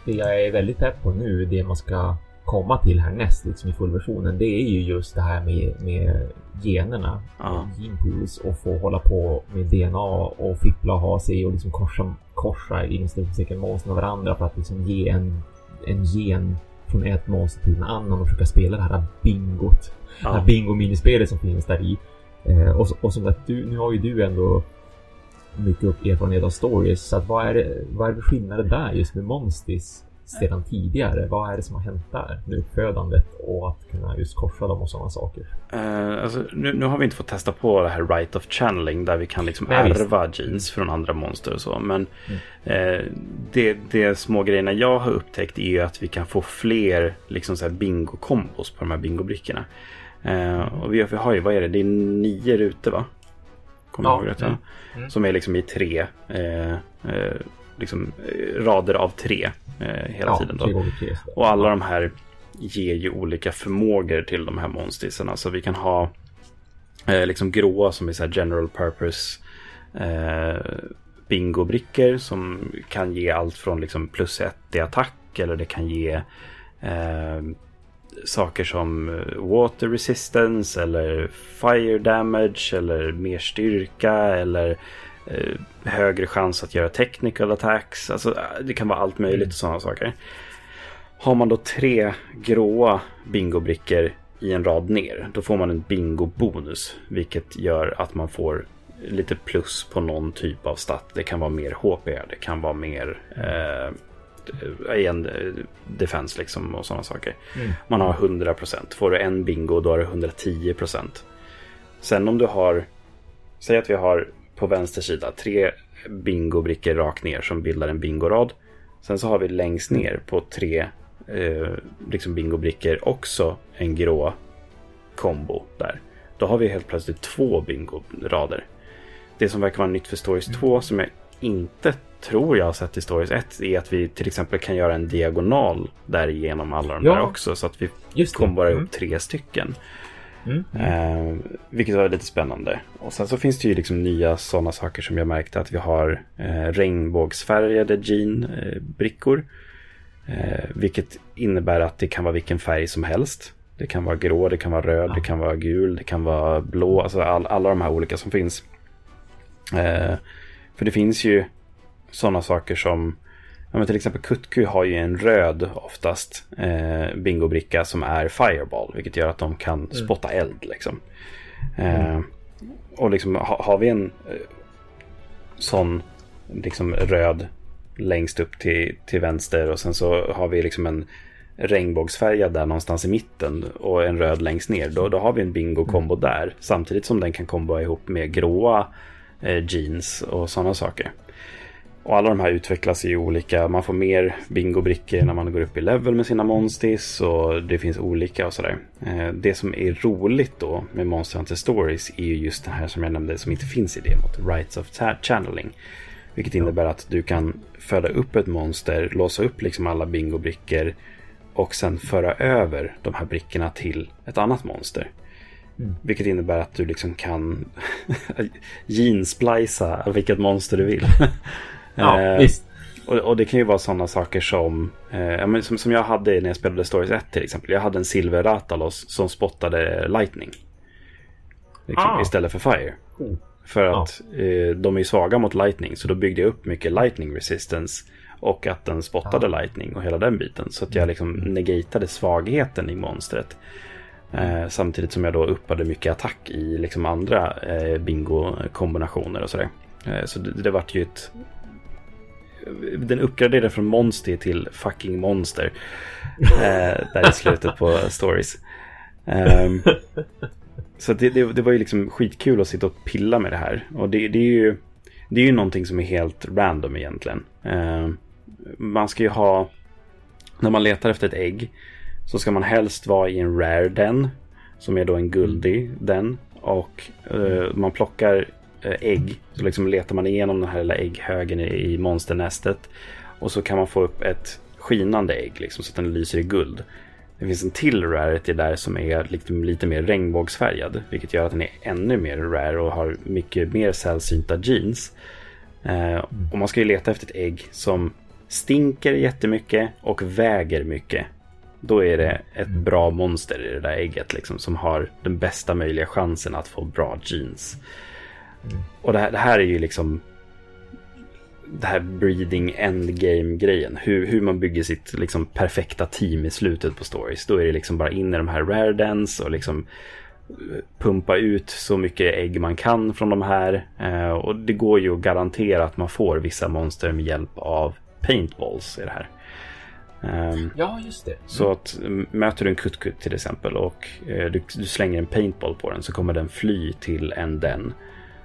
Det jag är väldigt pepp på nu, det man ska komma till härnäst liksom i fullversionen, det är ju just det här med, med generna. Ja. Genpools och få hålla på med DNA och fippla och ha sig och liksom korsa, korsa inom citationstecken monster med varandra för att liksom ge en, en gen från ett monster till en annan och försöka spela det här bingot. Det här Ja. bingo-minispelet som finns där i. Eh, och, så- och som att du, nu har ju du ändå mycket upp erfarenhet av stories. Så att vad är det, vad är det skillnader där just med Monstis sedan tidigare? Vad är det som har hänt där med uppfödandet och att kunna just korsa dem och sådana saker? Eh, alltså, nu, nu har vi inte fått testa på det här right of channeling där vi kan liksom Nej, visst. ärva jeans från andra monster och så. Men Mm. eh, det, det små grejerna jag har upptäckt är ju att vi kan få fler liksom så här bingo-kombos på de här bingobrickorna. Eh, och vi, har ju, vad är det, det är nio rutor va? Kommer Ja, jag ihåg rätt? mm. Mm. Som är liksom i tre eh, eh, liksom, eh, rader av tre eh, hela ja, tiden. Då. Och alla de här ger ju olika förmågor till de här monstisarna. Så vi kan ha eh, liksom gråa som är så här general purpose bingobrickor som kan ge allt från liksom plus ett i attack eller det kan ge saker som eh, water resistance eller fire damage eller mer styrka eller eh, högre chans att göra technical attacks. Alltså eh, det kan vara allt möjligt och sådana saker. Har man då tre gråa bingobrickor i en rad ner, då får man en bingo-bonus. Vilket gör att man får lite plus på någon typ av stat. Det kan vara mer HP, det kan vara mer eh, igen, eh, defense liksom och sådana saker. Mm. Man har 100%. Får du en bingo då har du 110%. Sen om du har, säg att vi har på vänster sida tre bingobrickor rakt ner som bildar en bingorad. Sen så har vi längst ner på tre eh, liksom bingobrickor också en grå kombo där. Då har vi helt plötsligt två bingorader. Det som verkar vara nytt för Stories 2 som jag inte tror jag har sett i Stories 1 är att vi till exempel kan göra en diagonal där igenom alla de Ja. där också. Så att vi Just komborar Mm. ihop tre stycken. Mm. Eh, vilket var lite spännande. Och sen så finns det ju liksom nya sådana saker som jag märkte att vi har eh, regnbågsfärgade jean-brickor. Eh, vilket innebär att det kan vara vilken färg som helst. Det kan vara grå, det kan vara röd, Ja. det kan vara gul, det kan vara blå. Alltså all, alla de här olika som finns. Eh, För det finns ju sådana saker som Ja, men till exempel Kutku har ju en röd oftast eh, bingobricka som är Fireball. Vilket gör att de kan mm. spotta eld liksom. Eh, mm. Och liksom ha, har vi en eh, sån liksom röd längst upp till, till vänster och sen så har vi liksom en regnbågsfärgad där någonstans i mitten och en röd längst ner. Då, då har vi en bingo-kombo mm. där. Samtidigt som den kan kombo ihop med gråa Eh, jeans och sådana saker. Och alla de här utvecklas i olika, man får mer bingobrickor när man går upp i level med sina monstis och det finns olika och sådär. Eh, det som är roligt då med Monster Hunter Stories är ju just det här som jag nämnde som inte finns i demot, Rights of Channeling. Vilket innebär att du kan föda upp ett monster, låsa upp liksom alla bingobrickor och sen föra över de här brickorna till ett annat monster. Mm. Vilket innebär att du liksom kan *laughs* jeansplisa vilket monster du vill. *laughs* Ja, eh, visst. Och, och, det kan ju vara sådana saker som, eh, som, som jag hade när jag spelade Stories 1 till exempel. Jag hade en silver Ratalos som spottade Lightning. Liksom, ah. Istället för Fire. Mm. För att eh, de är svaga mot Lightning. Så då byggde jag upp mycket Lightning Resistance. Och att den spottade ah. Lightning och hela den biten. Så att jag liksom negatade svagheten i monstret. Eh, samtidigt som jag då uppade mycket attack i liksom andra eh, bingo-kombinationer och sådär. Eh, så det, det vart ju ett den uppgraderade från monster till fucking monster. eh, där i slutet på stories. Ehm, så det, det, det, var ju liksom skitkul att sitta och pilla med det här. Och det, det, är ju det är ju någonting som är helt random egentligen. Ehm, man ska ju ha, när man letar efter ett ägg, så ska man helst vara i en rare den, som är då en guldig den. Och eh, man plockar Eh, ägg. Så liksom letar man igenom den här lilla ägghögen i, monsternästet. Och så kan man få upp ett skinande ägg liksom, så att den lyser i guld. Det finns en till rarity där som är lite, lite mer regnbågsfärgad. Vilket gör att den är ännu mer rare och har mycket mer sällsynta jeans. Eh, och man ska ju leta efter ett ägg som stinker jättemycket och väger mycket. Då är det ett bra monster i det där ägget liksom, som har den bästa möjliga chansen att få bra jeans. Och det här, det här, är ju liksom det här breeding endgame-grejen. Hur, hur man bygger sitt liksom, perfekta team i slutet på stories. Då är det liksom bara in i de här rare dens och liksom eh, pumpa ut så mycket ägg man kan från de här. Eh, och det går ju att garantera att man får vissa monster med hjälp av paintballs i det här. Um, ja, just det. Mm. Så att möter du en kutt till exempel och eh, du, du, slänger en paintball på den så kommer den fly till en den.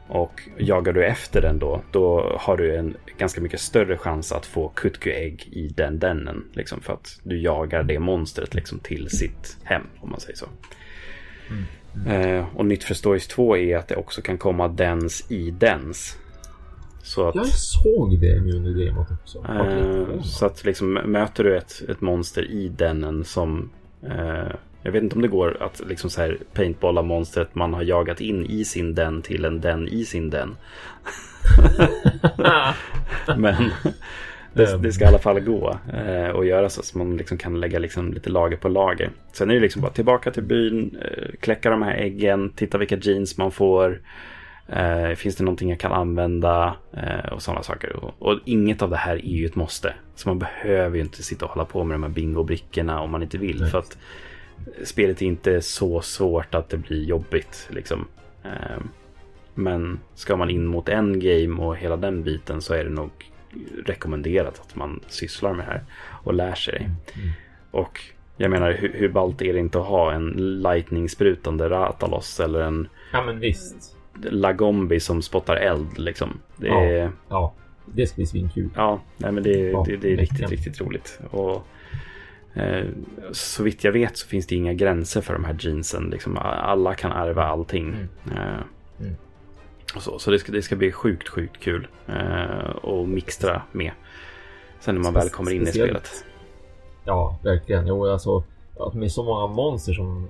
Och jagar du efter den då, då har du en ganska mycket större chans att få kutku-ägg i den dennen. Liksom för att du jagar det monstret liksom till sitt hem, om man säger så. Mm. Mm. Eh, och nytt för Stories 2 är att det också kan komma dens i dens. Så att, jag såg det nu under demot också. Eh, så att liksom möter du ett, ett monster i dennen som eh, jag vet inte om det går att liksom så här paintballa monstret man har jagat in i sin den till en den i sin den. *laughs* Men det, det, ska i alla fall gå eh, att göra så att man liksom kan lägga liksom lite lager på lager. Sen är det liksom bara tillbaka till byn, eh, kläcka de här äggen, titta vilka jeans man får. Eh, finns det någonting jag kan använda eh, och sådana saker. Och, och, inget av det här är ju ett måste. Så man behöver ju inte sitta och hålla på med de här bingo-brickorna om man inte vill. Nej. För att spelet är inte så svårt att det blir jobbigt. Liksom. Ehm, men ska man in mot en game och hela den biten så är det nog rekommenderat att man sysslar med det här och lär sig. Mm, mm. Och jag menar, hur, hur ballt är det inte att ha en lightning-sprutande Ratalos eller en ja, men visst. Lagombi som spottar eld liksom. Det ja, är... ja, det ska bli svinkul. Ja, nej, men det, ja, det, det är riktigt, riktigt roligt. Och Eh, så vitt jag vet så finns det inga gränser för de här jeansen. Liksom, alla kan ärva allting. Mm. Eh, mm. Så, så det, ska, det ska bli sjukt, sjukt kul eh, att mixtra med. Sen när man väl kommer in i spelet. Ja, verkligen. Jo, alltså med så många monster som,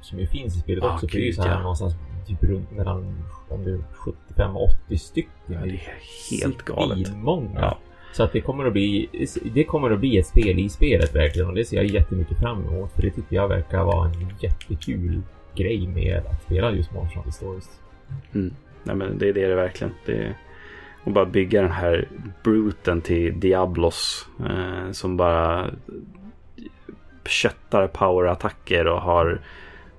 som ju finns i spelet ah, också. Gud, det är ju så här ja. någonstans typ runt mellan om det är 75 80 stycken. Ja, det är helt galet. Många. Ja. Så att det kommer att bli, det kommer att bli ett spel i spelet verkligen och det ser jag jättemycket fram emot. För det tycker jag verkar vara en jättekul grej med att spela just Hunter Stories. Mm. Nej men det, det är det verkligen. Det, Och bara bygga den här bruten till Diablos. Eh, som bara köttar powerattacker och har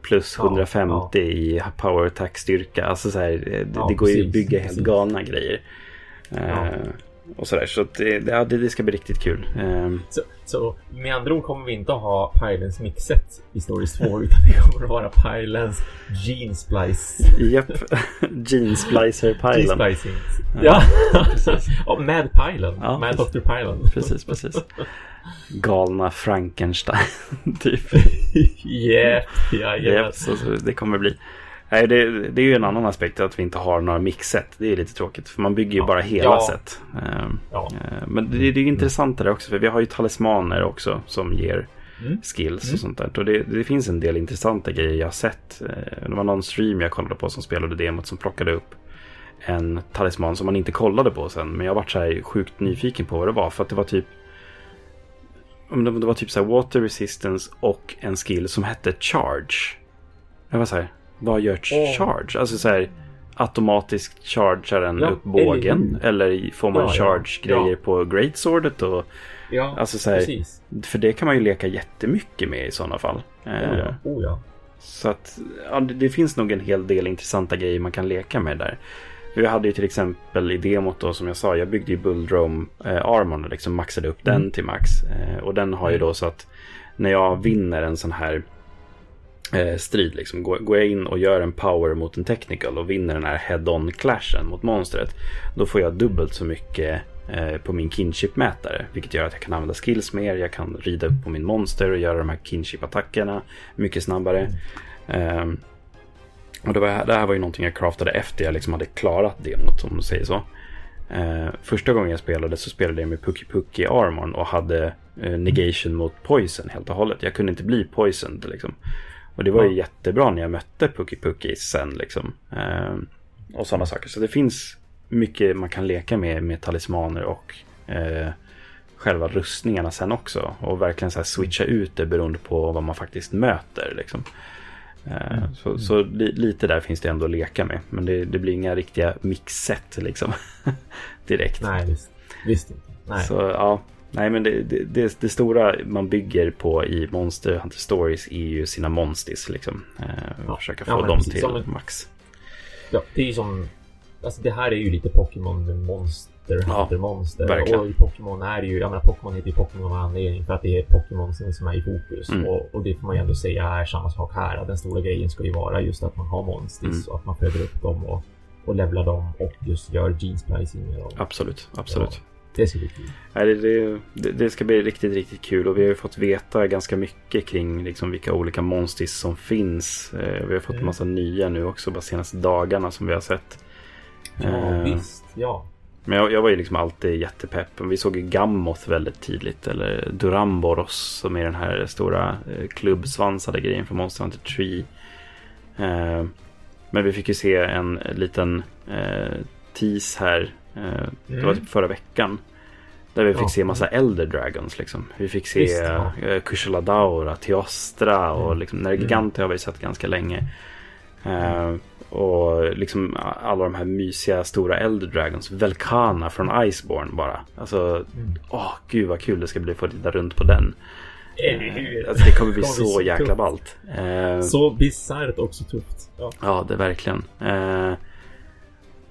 plus Ja, 150 ja. i power attack styrka. Alltså så här, eh, det, Ja, det går ju att precis, bygga helt precis. galna grejer. Ja. Och sådär. Så det, ja, det, det ska bli riktigt kul. Eh, Så, så med andra ord kommer vi inte att ha Pylons mixet i Stories 2 utan det kommer att vara Pylons Gene Splice. Japp, *laughs* Gene Splicer Gene Pylon. Splicing. Ja, Ja, ja med Pylon. Ja, med precis. Dr. Pylon. Precis, precis. Galna Frankenstein, *laughs* typ. yeah, ja, Japp, så, så det kommer bli. Nej, det, det är ju en annan aspekt att vi inte har några mixset. Det är lite tråkigt. För man bygger ju Ja. bara hela Ja. set. Ehm, ja. eh, Men det, det är ju intressant det också. För vi har ju talismaner också som ger Mm. skills Mm. och sånt där. Och det, det finns en del intressanta grejer jag har sett. Eh, Det var någon stream jag kollade på som spelade demot som plockade upp en talisman som man inte kollade på sen. Men jag varit så här sjukt nyfiken på vad det var. För att det var typ om det var typ så water resistance och en skill som hette charge. Jag var så här, vad gör charge? Alltså så här automatiskt chargear den Ja, upp bågen. eller får man Ja, charge-grejer Ja. på greatswordet och Ja, Alltså så här, för det kan man ju leka jättemycket med i sådana fall. Oh, Eh. Oh. Så att ja, det, det finns nog en hel del intressanta grejer man kan leka med där. Vi hade ju till exempel i demot då som jag sa, jag byggde ju Bulldrome eh, Armon och liksom maxade upp Mm. den till max. Eh, och den har ju då så att när jag vinner en sån här eh, strid, liksom, går, går jag in och gör en power mot en technical och vinner den här head-on clashen mot monstret. Då får jag dubbelt så mycket eh, på min kinship-mätare. Vilket gör att jag kan använda skills mer, jag kan rida upp på min monster och göra de här kinship-attackerna mycket snabbare. Ehm, och det, var, det här var ju någonting jag craftade efter jag liksom hade klarat demot, om man säger så. Eh, första gången jag spelade så spelade jag med Puki Puki Armon och hade eh, negation mot poison helt och hållet. Jag kunde inte bli poisoned liksom. Och det var ju Ja. jättebra när jag mötte Puki Puki sen liksom. Eh, och sådana saker. Så det finns mycket man kan leka med med talismaner och eh, själva rustningarna sen också. Och verkligen så switcha ut det beroende på vad man faktiskt möter. Liksom. Eh, Mm. Så, så li, lite där finns det ändå att leka med. Men det, det blir inga riktiga mixset liksom. *laughs* Direkt. Nej, visst. Visst inte. Nej. Så ja, nej men det, det, det, stora man bygger på i Monster Hunter Stories är ju sina monstis liksom. Eh, Ja. försöka Ja, få men dem precis. till en- max. Ja, det är ju som... Alltså det här är ju lite Pokémon med Monster Ja, Hunter Monster. verkligen. Och i Pokémon är det ju... Jag menar Pokémon heter ju Pokémon av anledning för att det är Pokémon som är i fokus. Mm. Och, och det får man ju ändå säga är samma sak här. Att den stora grejen ska ju vara just att man har Monstis Mm. och att man föder upp dem och, och levlar dem och just gör gene splicing med dem. Absolut, absolut. Det ska bli kul. Det, det, det, ska bli riktigt, riktigt kul och vi har ju fått veta ganska mycket kring liksom vilka olika monstis som finns. Eh, vi har fått en Mm. massa nya nu också bara senaste dagarna som vi har sett. Ja, Eh, visst. Ja. Men jag, jag var ju liksom alltid jättepepp. Vi såg ju Gammoth väldigt tidigt. Eller Duramboros som är den här stora eh, klubbsvansade grejen från Monster Hunter Tree. Eh, men vi fick ju se en liten eh, tease här. Eh, Det var Mm. typ förra veckan. Där vi fick Ja. se massa Elder Dragons liksom. Vi fick se Visst, ja. Kushaladaura, Teostra och Mm. liksom Nergigante har vi sett ganska länge. Eh, och liksom alla de här mysiga stora Elder Dragons. Velkana från Iceborne bara. Alltså, Mm. åh gud vad kul det ska bli att få titta runt på den. Hur? Alltså det kommer bli *laughs* så så jäkla ballt. Eh, Så bisarrt också tufft. Ja. Ja, det är verkligen.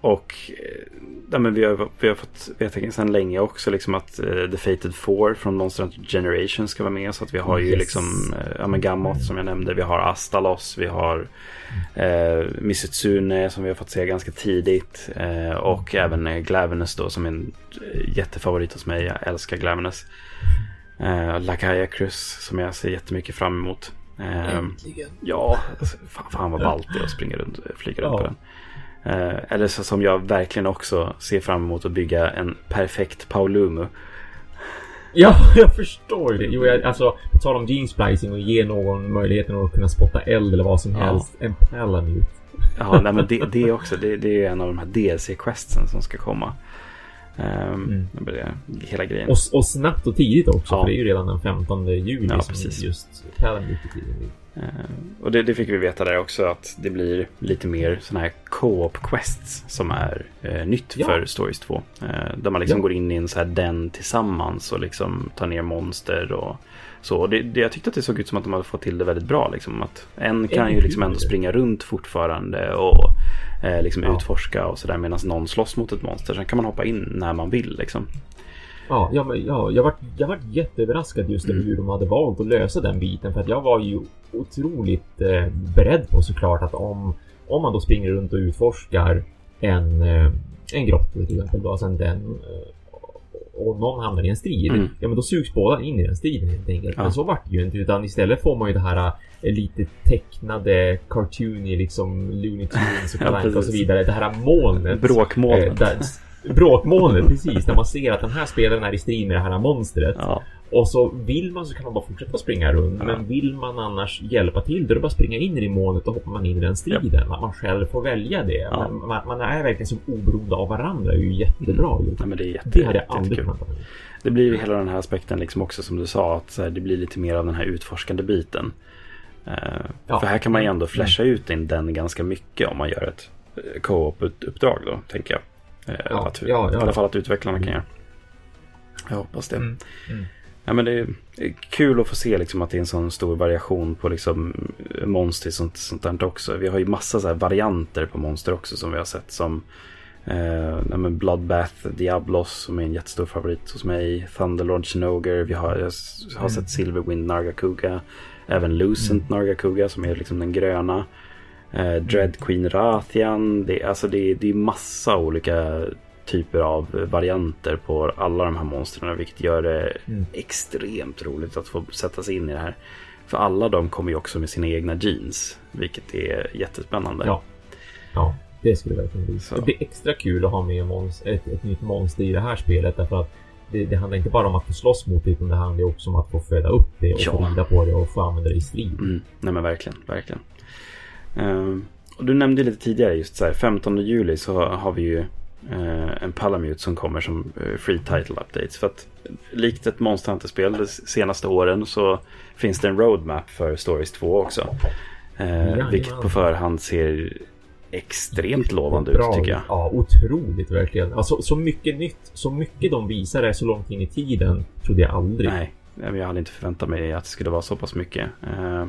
Och eh, ja, men vi, har, vi har fått veta sedan länge också liksom att eh, The Fated Four från Monster Hunter Generation ska vara med. Så att vi har ju Yes. liksom eh, ja, men Gammoth som jag nämnde. Vi har Astalos, vi har eh, Misutsune som vi har fått se ganska tidigt. Eh, och även eh, Glavenus då som är en jättefavorit hos mig. Jag älskar Glavenus. Eh, Lakaya Cruz som jag ser jättemycket fram emot. Äntligen. Ja, alltså, fan, fan vad ballt det är att springa runt, flyga runt Ja. på den. Eh, eller så som jag verkligen också ser fram emot att bygga en perfekt Paulumu. Ja, *laughs* jag förstår det. Jo, jag, alltså, tal om gene splicing och ge någon möjligheten att kunna spotta eld eller vad som Ja. helst. En Palamute. Ja, *laughs* nej, men det, det också. Det, det är en av de här DLC-questsen som ska komma. Um, mm. hela grejen. Och, och, snabbt och tidigt också, ja. för det är ju redan den 15 juli ja, som precis. just Palamute tiden. Uh, och det, det, fick vi veta där också att det blir lite mer sådana här co-op quests som är uh, nytt ja. för Stories 2. Uh, där man liksom går in i en så här den tillsammans och liksom tar ner monster och så. Det, det, jag tyckte att det såg ut som att de hade fått till det väldigt bra. Liksom, att en kan ju liksom ändå springa runt fortfarande och eh, liksom ja. utforska och sådär medan någon slåss mot ett monster. Sen kan man hoppa in när man vill liksom. Ja, ja, men, ja jag var jag var jätteöverraskad just över mm. hur de hade valt att lösa den biten. För att jag var ju otroligt eh, beredd på såklart att om, om man då springer runt och utforskar en, eh, en grotta till exempel, då, sen den eh, och någon hamnar i en strid, mm. ja men då sugs båda in i den striden helt enkelt. Ja. Men så vart det ju inte, utan istället får man ju det här äh, lite tecknade, cartoony liksom Looney Tunes och, *laughs* ja, och så vidare. Det här molnet. Bråkmolnet. Äh, där, bråkmolnet, precis. Där man ser att den här spelaren är i strid med det här monstret. Ja. Och så vill man så kan man bara fortsätta springa runt. Ja. Men vill man annars hjälpa till då är det bara att springa in i målet och hoppar man in i den striden. Ja. Man själv får välja det. Ja. Man, man, är verkligen som oberoende av varandra. Det är ju jättebra gjort. Ja, men det, är jätte, det hade jag aldrig kunnat Det blir hela den här aspekten liksom också som du sa. Att här, det blir lite mer av den här utforskande biten. Uh, ja. För här kan man ju ändå flasha ut in den ganska mycket om man gör ett eh, co-op-uppdrag då, tänker jag. Uh, ja, att, ja, ja, I alla fall att utvecklarna kan göra. Jag hoppas det. Mm. Mm. Ja, men det är kul att få se liksom att det är en sån stor variation på liksom monster och sånt, sånt där också. Vi har ju massa så varianter på monster också som vi har sett som eh, Bloodbath Diablos som är en jättestor favorit hos mig. Thunderlord Shinoger. Vi har, jag har mm. sett Silverwind Nargacuga. Även Lucent mm. Nargacuga som är liksom den gröna. Eh, Dread Queen Rathian. Det, alltså det, det är massa olika typer av varianter på alla de här monstren. Vilket gör det mm. extremt roligt att få sätta sig in i det här. För alla de kommer ju också med sina egna jeans. Vilket är jättespännande. Ja, ja det skulle verkligen bli. Så. Det blir extra kul att ha med ett, ett nytt monster i det här spelet. Därför att det, det, handlar inte bara om att få slåss mot det utan det handlar också om att få föda upp det och ja. få rida på det och få använda det i strid. Mm. Nej men verkligen, verkligen. Uh, och du nämnde lite tidigare just så här 15 juli så har vi ju eh, en Palamute som kommer som eh, free title updates. För att likt ett Monster Hunter-spel de senaste åren så finns det en roadmap för Stories 2 också. Eh, vilket på förhand ser extremt lovande Bra. ut tycker jag. Ja, otroligt verkligen. Alltså, så mycket nytt, så mycket de visar är så långt in i tiden trodde jag aldrig. Nej, jag hade inte förväntat mig att det skulle vara så pass mycket. Eh,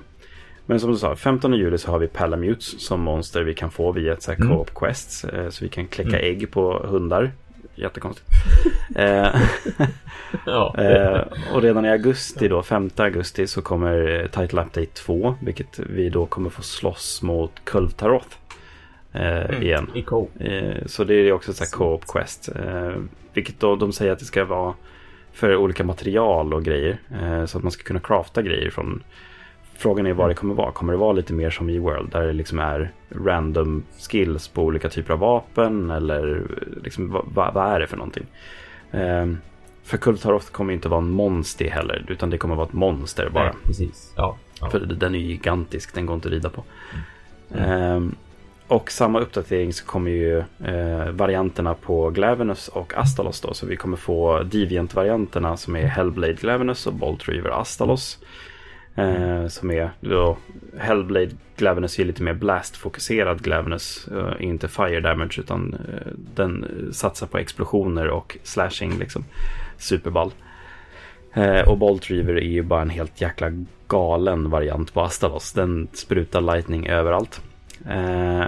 men som du sa, 15 juli så har vi Palamutes som monster vi kan få via ett mm. co-op quests. Eh, så vi kan kläcka mm. ägg på hundar. Jättekonstigt. *laughs* Eh, *laughs* ja. *laughs* Eh, och redan i augusti då, 5 augusti, så kommer Title Update 2. Vilket vi då kommer få slåss mot Kulvtaroth. Mm. Igen. I co så det är också ett co-op quest. vilket då de säger att det ska vara för olika material och grejer. så att man ska kunna crafta grejer från Frågan är vad det kommer vara. Kommer det vara lite mer som i World där det liksom är random skills på olika typer av vapen eller liksom, vad, vad är det för någonting? Um, för Kultaroth kommer inte vara en monster heller utan det kommer vara ett monster bara. Nej, precis. Ja, ja. För den är ju gigantisk, den går inte att rida på. Mm. Um, och samma uppdatering så kommer ju eh, varianterna på Glavenus och Astalos då. Så vi kommer få Deviant-varianterna som är Hellblade Glavenus och Bolt River Astalos. Eh, som är då Hellblade Glavenus är lite mer blast-fokuserad Glavenus. Eh, inte fire damage utan eh, den eh, satsar på explosioner och slashing liksom. Superball. Eh, och Bolt Reaver är ju bara en helt jäkla galen variant på Astalos. Den sprutar lightning överallt. Eh,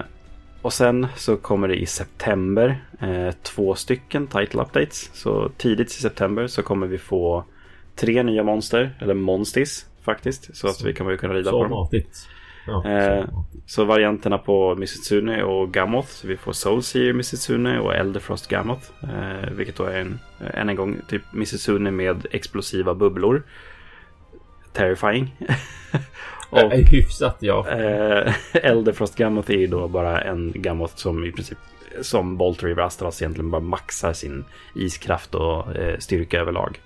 och sen så kommer det i september eh, två stycken title updates. Så tidigt i september så kommer vi få tre nya monster, eller monstis faktiskt. Så att vi kommer kunna rida så på matigt. Ja, eh, så varianterna på Missitsune och Gamoth. Så vi får Soulseer Missitsune och Elderfrost Gamoth. Eh, vilket då är en, än en gång typ Missitsune med explosiva bubblor. Terrifying. *laughs* och, äh, hyfsat ja. Eh, *laughs* Elderfrost Gamoth är ju då bara en Gamoth som i princip som Bolt River Astalas egentligen bara maxar sin iskraft och eh, styrka överlag.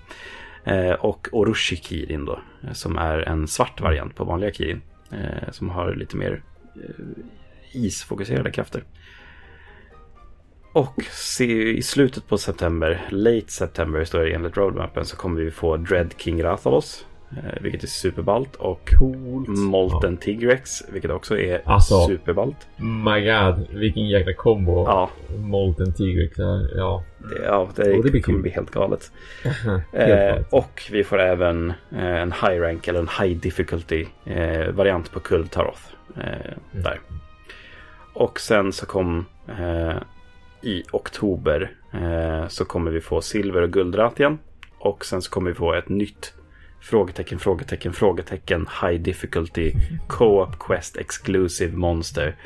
Eh, och Orochi Kirin då, eh, som är en svart variant på vanliga Kirin. Eh, som har lite mer isfokuserade krafter. och se, i slutet på september, late september står det enligt roadmappen, så kommer vi få Dread King Rathalos. Eh, vilket är superballt. Och Coolt. Molten Tigrex, vilket också är Alltså. superballt. My god, vilken jäkla kombo. Ja, Molten Tigrex. Ja. det, ja, det, Och det blir kommer kul. bli helt galet. *laughs* Helt Eh, och vi får även eh, en high rank eller en high difficulty eh, variant på Kultaroth. Eh, Mm. Där. Och sen så kom eh, i oktober så kommer vi få silver och guldratian. Och sen så kommer vi få ett nytt frågetecken, frågetecken, frågetecken high difficulty co-op quest exclusive monster.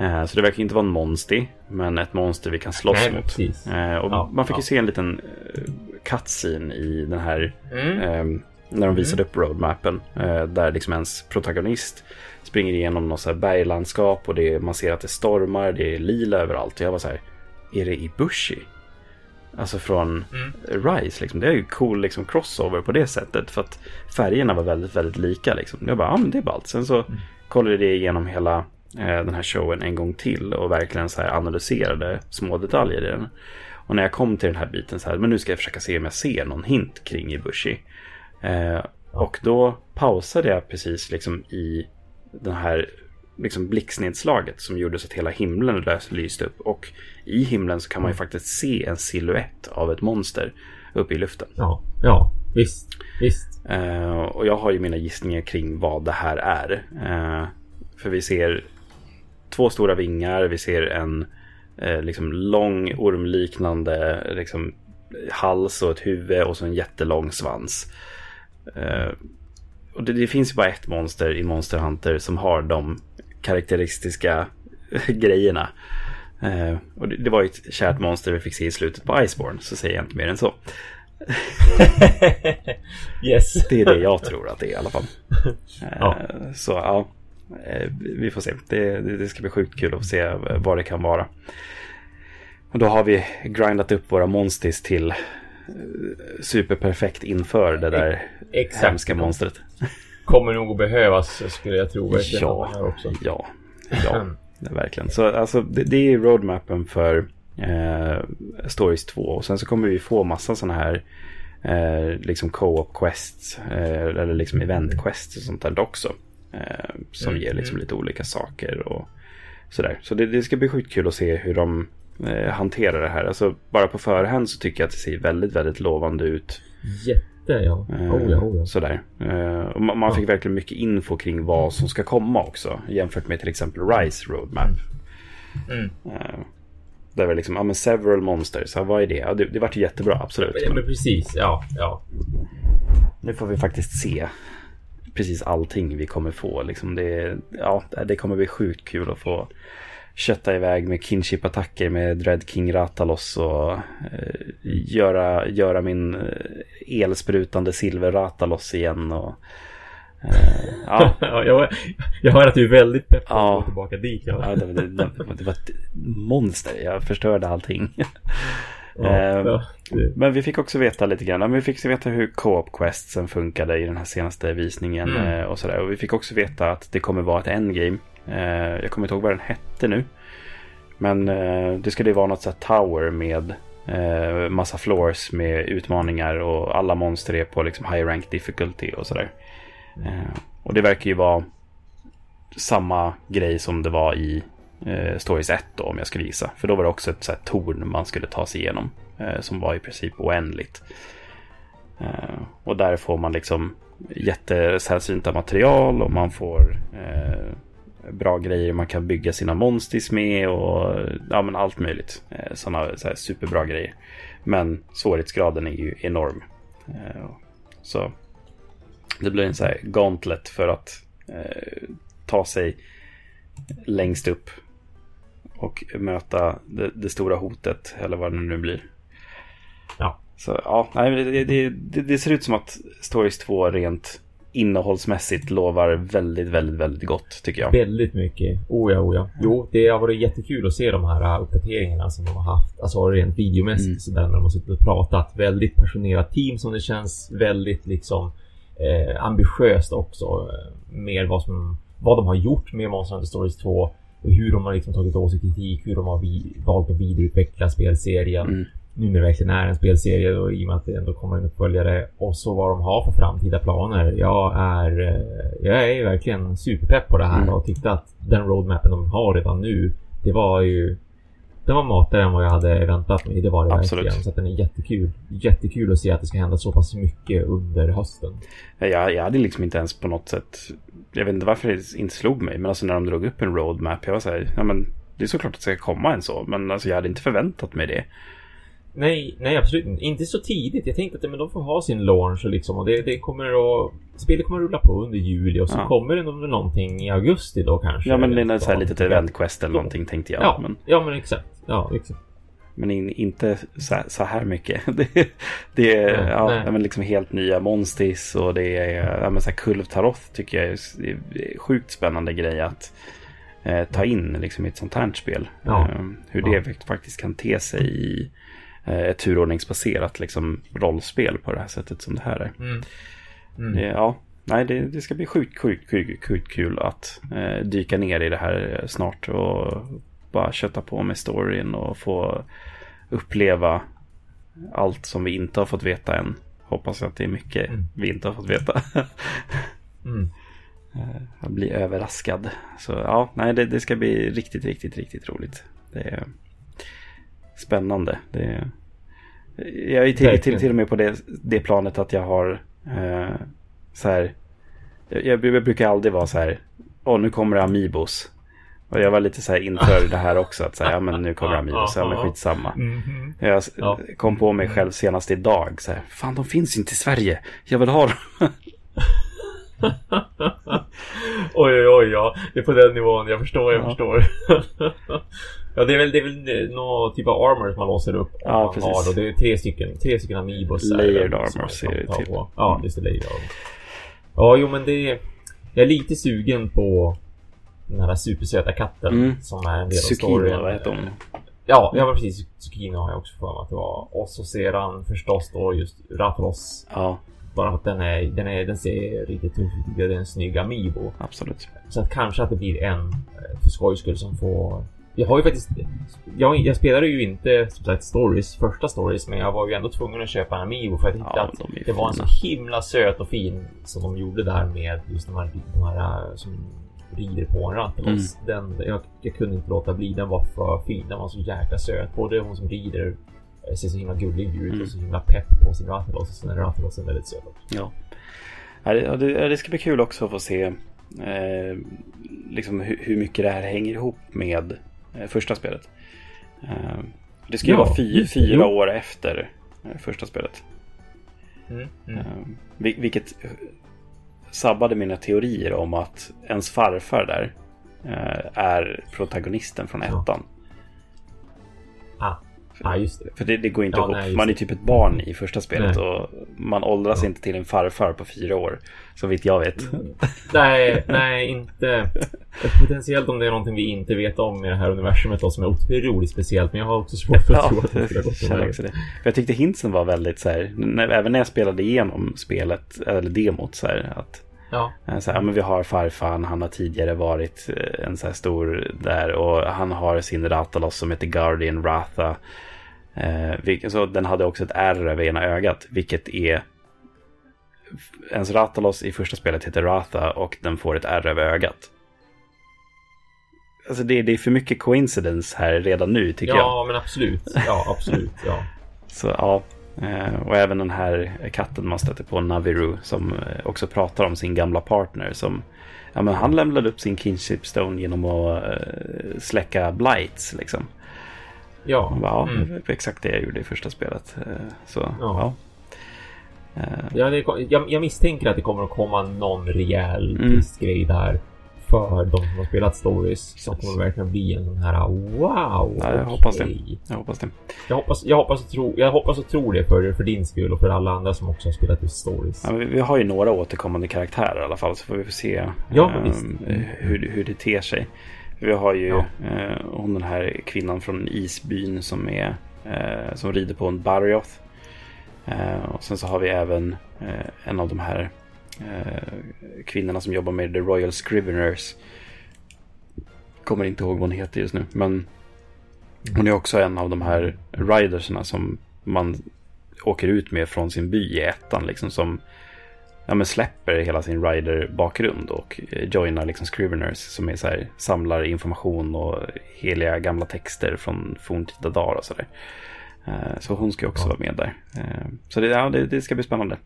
Eh, så det verkar inte vara en monster, men ett monster vi kan slåss Nej, mot. Eh, och Ja, man fick ju ja. se en liten eh, cutscene i den här Mm. eh, när de visade upp roadmappen. Eh, där liksom ens protagonist springer igenom något så berglandskap och det, man ser att det stormar, det är lila överallt. Och jag var så här, är det Ibushi? Alltså från Mm. Rise liksom. Det är ju cool liksom crossover på det sättet. För att färgerna var väldigt, väldigt lika liksom. Jag bara, ja men det är ballt. Sen så kollade jag igenom hela eh, den här showen en gång till och verkligen så här analyserade små detaljer i den. Och när jag kom till den här biten så här, men nu ska jag försöka se om jag ser någon hint kring Ibushi. Eh, och då pausade jag precis liksom i den här liksom blixtnedslaget som gjorde så att hela himlen lyste upp. Och i himlen så kan man ju faktiskt se en siluett av ett monster uppe i luften. Ja, ja, visst, visst. Eh, och jag har ju mina gissningar kring vad det här är. Eh, för vi ser två stora vingar, vi ser en eh, liksom lång ormliknande liksom, hals och ett huvud och så en jättelång svans. Och det, det finns ju bara ett monster i Monster Hunter som har de karaktäristiska *laughs* grejerna. Eh, och det, det var ju ett kärt monster vi fick se i slutet på Iceborne, så säger jag inte mer än så. *laughs* yes. *laughs* Det är det jag tror att det är i alla fall. Eh, Ja. Så ja, eh, vi får se. Det, det, ska bli sjukt kul att se vad det kan vara. Och då har vi grindat upp våra monstis till eh, superperfekt inför det där Exakt. hemska monstret. Kommer nog att behövas skulle jag tro. Ja, ja, ja, det är verkligen. Så alltså, det, det är roadmappen för eh, Stories 2. Och sen så kommer vi få massa sådana här eh, liksom co-op quests eh, eller liksom event quests och sånt där också. Eh, som Mm, ger liksom mm. lite olika saker och sådär. Så det, det ska bli sjukt kul att se hur de eh, hanterar det här. Alltså bara på förhand så tycker jag att det ser väldigt, väldigt lovande ut. Jätte, ja. Eh, Oh ja, oh ja. Sådär. Eh, man fick verkligen mycket info kring vad som ska komma också. Jämfört med till exempel Rise Roadmap. Mm. Eh, där var liksom, ja men several monsters, ja, vad är det? Ja, det, det vart ju jättebra, absolut. Men Men precis, ja, ja. nu får vi faktiskt se precis allting vi kommer få. Liksom det, ja, det kommer bli sjukt kul att få kötta iväg med kinship-attacker med Dread King Ratalos och eh, göra, göra min eh, elsprutande silver Ratalos igen. Och, eh, ja, *laughs* ja jag, jag hör att du är väldigt pepp på Ja. att gå tillbaka dit. Ja. ja, det, det, det, det var ett monster, jag förstörde allting. Ja, *laughs* Eh, ja, Men vi fick också veta lite grann. Vi fick veta hur co-op questsen funkade i den här senaste visningen. Mm. eh, Och, sådär. och vi fick också veta att det kommer vara ett endgame. Eh, Jag kommer inte ihåg vad den hette nu. Men eh, det skulle ju vara något sånt tower med eh, massa floors med utmaningar och alla monster är på liksom high rank difficulty och sådär. Eh, Och det verkar ju vara samma grej som det var i eh, Stories 1 då, om jag skulle gissa. För då var det också ett så här, torn man skulle ta sig igenom. Eh, som var i princip oändligt. Eh, och där får man liksom jättesällsynta material och man får bra grejer man kan bygga sina monsters med och ja, men allt möjligt. Eh, Sådana så superbra grejer. Men svårighetsgraden är ju enorm. Eh, så det blir en så här gauntlet för att eh, ta sig längst upp och möta det, det stora hotet eller vad det nu blir. Ja. Så ja, nej, det, det, det ser ut som att Stories 2 rent innehållsmässigt lovar väldigt, väldigt, väldigt gott tycker jag. Väldigt mycket. Oh ja, oh ja. Jo, det har varit jättekul att se de här uh, uppdateringarna som de har haft. Alltså rent videomässigt Mm. sådär när de har suttit och pratat. Väldigt passionerat team som det känns. Väldigt liksom eh, ambitiöst också. Eh, mer vad som vad de har gjort med Monster Hunter Stories 2. hur de har liksom tagit åt sig kritik, hur de har vi, valt att vidareutveckla spelserien. Mm. Nu när det verkligen är en spelserie då, i och med att det ändå kommer en uppföljare. Och så vad de har för framtida planer. Jag är, eh, jag är verkligen superpepp på det här Mm. och tyckte att den roadmappen de har redan nu, det var ju den var matare än vad jag hade väntat mig. Det var det Absolut. verkligen. Så att den är jättekul. Jättekul att se att det ska hända så pass mycket under hösten. Jag, jag hade liksom inte ens på något sätt... Jag vet inte varför det inte slog mig. Men alltså när de drog upp en roadmap. Jag var så här, ja men det är såklart att det ska komma en så. Men alltså jag hade inte förväntat mig det. Nej, nej absolut inte. Inte så tidigt. Jag tänkte att men de får ha sin launch liksom och det, det kommer att... Spelet kommer att rulla på under juli och så Ja. kommer det nog någonting i augusti då kanske. Ja men det är så här Ja. litet eventquest eller någonting tänkte jag. Ja, Men, ja men exakt. Ja, exakt. men in, inte så här, så här mycket. *laughs* Det, det är ja, ja, men liksom helt nya Monstis och det är ja, men så här Kulv Taroth tycker jag är är sjukt spännande grej att eh, ta in liksom i ett sånt här spel. Eh, hur det faktiskt kan te sig i ett turordningsbaserat liksom, rollspel på det här sättet som det här är. Mm. Mm. Det, ja, nej, det, det ska bli sjukt, sjukt, sjukt, sjukt kul att eh, dyka ner i det här eh, snart och bara kötta på med storyn och få uppleva allt som vi inte har fått veta än. Hoppas att det är mycket Mm. vi inte har fått veta. *laughs* Mm. Jag blir överraskad. Så ja, nej, det, det ska bli riktigt, riktigt, riktigt roligt. Det är spännande. Är, jag är till, till, till och med på det, det planet att jag har eh, så här. Jag, jag brukar aldrig vara så här. Åh, nu kommer det Amiibos. Och jag var lite så här inför det här också. Att säga, ja men nu kommer det Amiibos. Ja men skitsamma. Mhm. Jag s- Ja. kom på mig själv senast idag. Så här, Fan, de finns inte i Sverige. Jag vill ha dem. *laughs* *laughs* oj, oj, oj, ja. Det är på den nivån. Jag förstår, jag Ja. förstår. *laughs* ja, det är väl, det är väl någon typ av armor som man låser upp. Ja, man precis. Har, det är tre stycken, tre stycken det Layered armor ser det till. Ja, just det. Layered armor. Ja, jo, men det är... Jag är lite sugen på den här supersöta katten Mm. som är en del av Tsukino, storyn. vad heter hon? Ja, ja precis. Zucchino har jag också för mig att det var. Och så sedan förstås då just Rathalos. Ja, Bara för att den, är, den, är, den ser riktigt tuff ut. Det är en snygg Amiibo. absolut. Så att kanske att det blir en eh, för skojs skull som får... Jag har ju faktiskt... Jag, jag spelade ju inte som sagt stories, första stories, men jag var ju ändå tvungen att köpa en Amiibo för jag tyckte Ja, att de det var en så himla söt och fin som de gjorde där med just de här, de här eh, som rider på en Rathalos. Mm. Den, jag, jag kunde inte låta bli. Den var för fin. Den var så jäkla söt. Både hon som rider ser så himla gullig ut Mm. och så himla pepp på sin Rathalos och sen är Rathalosen väldigt söt också. Ja. Ja, det, ja, det, ja, ska bli kul också att få se eh, liksom hur, hur mycket det här hänger ihop med eh, första spelet. Eh, det ska ju Ja, vara fy, fyra Jo. år efter eh, första spelet. Mm. Mm. Eh, vil- vilket sabbade mina teorier om att ens farfar där eh, är protagonisten från Ja. ettan. Ah. Ah, just det. För det, det går inte Ja, ihop. nej, man är typ ett barn i första spelet Nej. och man åldras Ja. inte till en farfar på fyra år. Så vitt jag vet. *laughs* Nej, nej, inte. Potentiellt om det är någonting vi inte vet om i det här universumet då, som är otroligt speciellt. Men jag har också svårt för att tro att det skulle ha gått det. För Jag tyckte hintsen var väldigt så här, när, även när jag spelade igenom spelet, eller demot så här, att Ja, eh, så här, ja, men vi har farfan, han har tidigare varit eh, en så här stor där och han har sin Ratalos som heter Guardian Ratha. Eh, så den hade också ett R över ena ögat, vilket är ens Ratalos i första spelet heter Ratha och den får ett R över ögat. Alltså det, det är för mycket coincidence här redan nu tycker jag. ja men absolut. Ja, absolut. Ja. *laughs* Så ja, och även den här katten man stöter på, Naviru, som eh, också pratar om sin gamla partner. Som, ja men han lämnade upp sin kinship stone genom att eh, släcka blights liksom. Ja. Bara, Ja, Mm. det var exakt det jag gjorde i första spelet. Eh, Så ja. Ja. Eh, jag, jag misstänker att det kommer att komma någon rejäl Mm. twist-grej där. För de som har spelat stories. Som kommer verkligen bli en sån här wow. Ja, jag hoppas det. Jag hoppas det. Jag hoppas, jag hoppas och tror, jag hoppas och tror det för, för din skull och för alla andra som också har spelat just stories. Ja, vi, vi har ju några återkommande karaktärer i alla fall. Så får vi se Ja, eh, hur, hur det ter sig. Vi har ju Ja. eh, hon den här kvinnan från isbyn som, är, eh, som rider på en Barioth. Eh, och sen så har vi även eh, en av de här kvinnorna som jobbar med The Royal Scriveners. kommer inte ihåg vad hon heter just nu. Men hon är också en av de här ridersna som man åker ut med från sin by i ettan. Liksom, som ja, men släpper hela sin rider-bakgrund och joinar liksom Scriveners som är så här, samlar information och heliga gamla texter från forntida dagar och sådär. Eh, så hon ska också ja. vara med där. Eh, så det, ja, det, det ska bli spännande.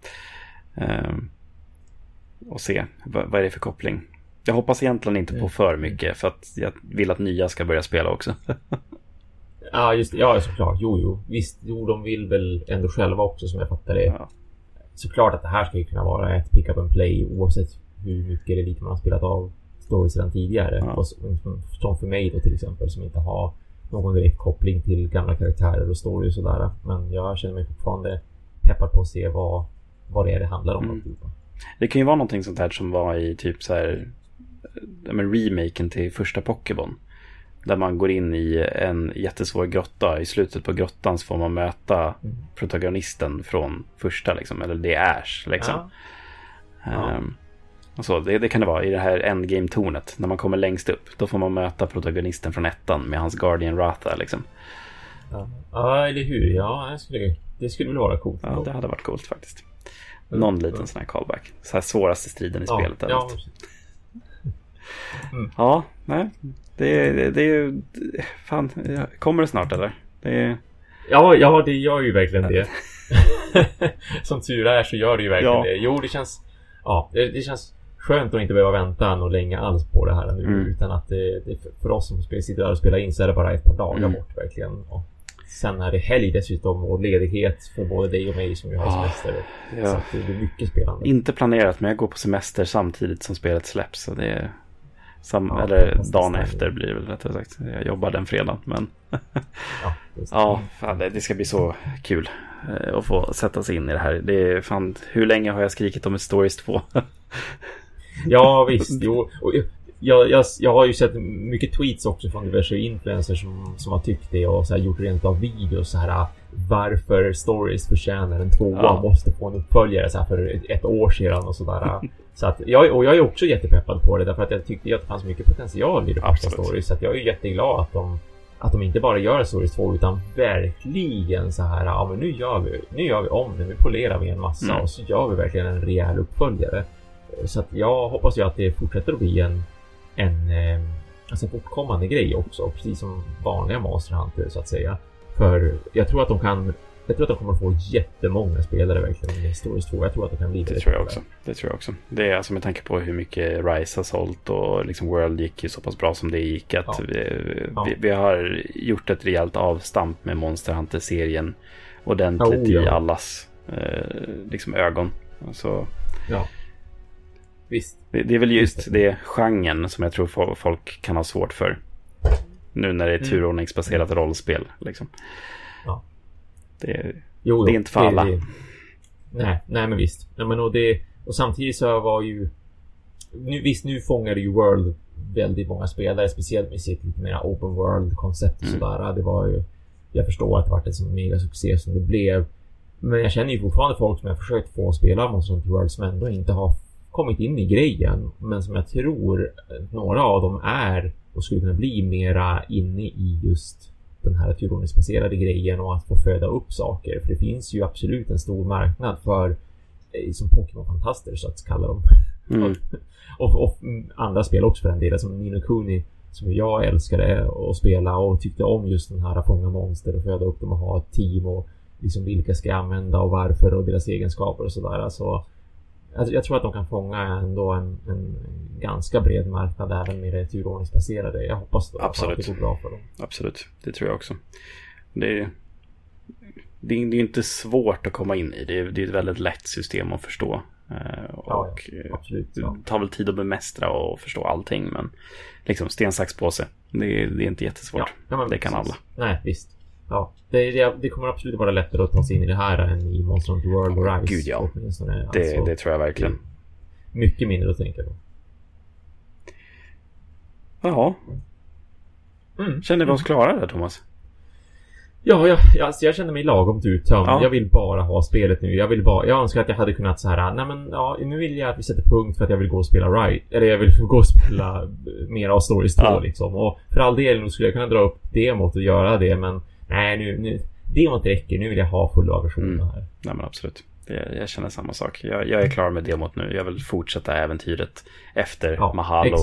Och se vad, vad är det för koppling. Jag hoppas egentligen inte på för mycket för att jag vill att nya ska börja spela också. *laughs* ja, just det. Ja, såklart. Jo, jo. Visst, jo, de vill väl ändå själva också som jag fattar det. Ja. Såklart att det här ska ju kunna vara ett pick up and play oavsett hur mycket eller lite man har spelat av stories sedan tidigare. Ja. Som för mig då till exempel som inte har någon direkt koppling till gamla karaktärer och story och sådär. Men jag känner mig fortfarande peppad på att se vad, vad det är det handlar om. Mm. Det kan ju vara någonting sånt här som var i typ så här men remaken till första Pokémon. Där man går in i en jättesvår grotta. I slutet på grottan så får man möta mm. protagonisten från första, liksom, eller det är Ash. Liksom. Ja. Um, och så, det, det, kan det vara i det här endgame-tornet. När man kommer längst upp. Då får man möta protagonisten från ettan med hans Guardian Ratha. Liksom. Ja. ja, eller hur. Ja, det skulle, det skulle väl vara coolt. Ja, det hade varit coolt faktiskt. Någon liten sån här callback. Så här svåraste striden i ja, spelet. Ja, mm. *laughs* ja, nej. Det, det, det är ju... Fan, kommer det snart eller? Det. Ja, ja, det gör ju verkligen det. *laughs* Som tur är så gör det ju verkligen ja. det. Jo, det känns... Ja, det, det känns skönt att inte behöva vänta något länge alls på det här nu. Mm. Utan att det, det, för oss som sitter där och spelar in så är det bara ett par dagar mm. bort verkligen. Och sen är det helg dessutom och ledighet för både dig och mig som ju har semester. Ja. Så det blir mycket spelande. Inte planerat men jag går på semester samtidigt som spelet släpps. Så det är sam ja, eller dagen efter blir det väl rättare sagt. Jag jobbar den fredagen men *laughs* ja, ja fan, det ska bli så kul eh, att få sätta sig in i det här. Det är fan, hur länge har jag skrikit om ett Stories 2? Ja visst, *laughs* jo. Och jag, jag, jag har ju sett mycket tweets också från diverse influencers som, som har tyckt det och så här, gjort rent av videos så här varför stories förtjänar en tvåa ja. måste få en uppföljare så här, för ett år sedan och sådär. *laughs* så att jag, och jag är också jättepeppad på det därför att jag tyckte att det fanns mycket potential i det första stories. Så att jag är jätteglad att de att de inte bara gör Stories 2 utan verkligen så här, ja men nu gör vi, nu gör vi om det, nu polerar vi en massa mm. och så gör vi verkligen en rejäl uppföljare. Så att jag hoppas ju att det fortsätter att bli en, en eh, alltså fortkommande grej också, precis som vanliga Monster Hunter så att säga. För jag tror att de kan jag tror att de kommer att få jättemånga spelare verkligen Stories 2. Jag tror att det kan bli det. tror jag också. Det tror jag också. Det är alltså med tanke på hur mycket Rise har sålt och liksom World gick ju så pass bra som det gick. Att ja. vi, ja. vi, vi, har gjort ett rejält avstamp med Monster Hunter-serien ordentligt oh, ja. i allas eh, liksom ögon. Alltså, ja. Visst. Det, det är väl just det genren som jag tror folk kan ha svårt för. Nu när det är mm. turordningsbaserat rollspel. Liksom. Ja. Det, jo, det är inte för alla. Det, nej, nej, men visst. Ja, men och, det, och samtidigt så var ju... Nu, visst, nu fångade ju World väldigt många spelare, speciellt med sitt lite mer open world-koncept och mm. sådär. Det var ju... Jag förstår att det var en sån mega succé som det blev. Men jag känner ju fortfarande folk som jag försökt få spela Monster Hunter World som ändå inte har kommit in i grejen. Men som jag tror några av dem är och skulle kunna bli mera inne i just den här turordningsbaserade grejen och att få föda upp saker. För det finns ju absolut en stor marknad för eh, som Pokémon-fantaster så att kalla dem. Mm. *laughs* och, och, andra spel också för den delen som Nino Kuni som jag älskade att spela och tyckte om just den här fånga monster och föda upp dem och ha ett team och liksom vilka ska jag använda och varför och deras egenskaper och sådär. Alltså, jag, jag, tror att de kan fånga ändå en, en ganska bred marknad även med det turordningsbaserade. Jag hoppas då Absolut. att det går bra för dem. Absolut, det tror jag också. Det är, det är, det är inte svårt att komma in i. Det är, det är ett väldigt lätt system att förstå. Eh, och ja, absolut, ja. Det tar väl tid att bemästra och förstå allting. Men liksom sten, sax, påse. Det är, det är inte jättesvårt. Ja, det kan precis. alla. Nej, visst. Ja, det, det, det, kommer absolut vara lättare att ta sig in i det här än i Monster Hunter World och Rise. Gud ja. Det, alltså, det tror jag verkligen. Mycket mindre att tänka på. Jaha. Mm. Känner vi oss klara där Thomas? Ja, jag, alltså jag känner mig lagom uttömd. Ja. Jag vill bara ha spelet nu. Jag vill bara... Jag önskar att jag hade kunnat så här. Nej men ja, nu vill jag att vi sätter punkt för att jag vill gå och spela right. Eller jag vill gå och spela eh, mer av Stories 2 Ja. liksom. Och för all del nu skulle jag kunna dra upp demot och göra det men... Nej nu... nu demot räcker. Nu vill jag ha fulla versionen Mm. här. Nej men absolut. Det, jag känner samma sak. Jag, jag är klar med demot nu. Jag vill fortsätta äventyret efter Ja, Mahalo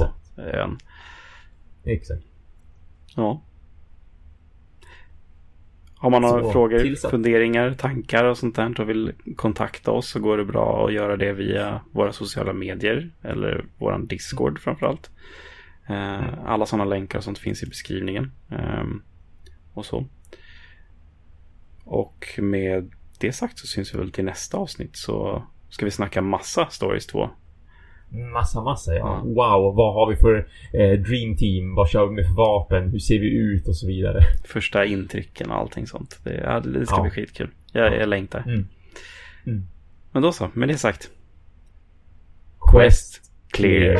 exakt. Ja. Har man några frågor, tillsatt. funderingar, tankar och sånt där och vill kontakta oss så går det bra att göra det via våra sociala medier eller våran Discord framförallt. Eh, Alla sådana länkar och sånt finns i beskrivningen. Ehm, Och så. Och med det sagt så syns vi väl till nästa avsnitt så ska vi snacka massa Stories 2. Massa, massa ja. Ja. Wow, vad har vi för eh, Dream Team? Vad kör vi med för vapen? Hur ser vi ut? Och så vidare. *laughs* Första intrycken och allting sånt. Det, ja, det ska Ja. bli skitkul. Jag, Ja. jag längtar. Mm. Mm. Men då så, med det sagt. Quest Clear.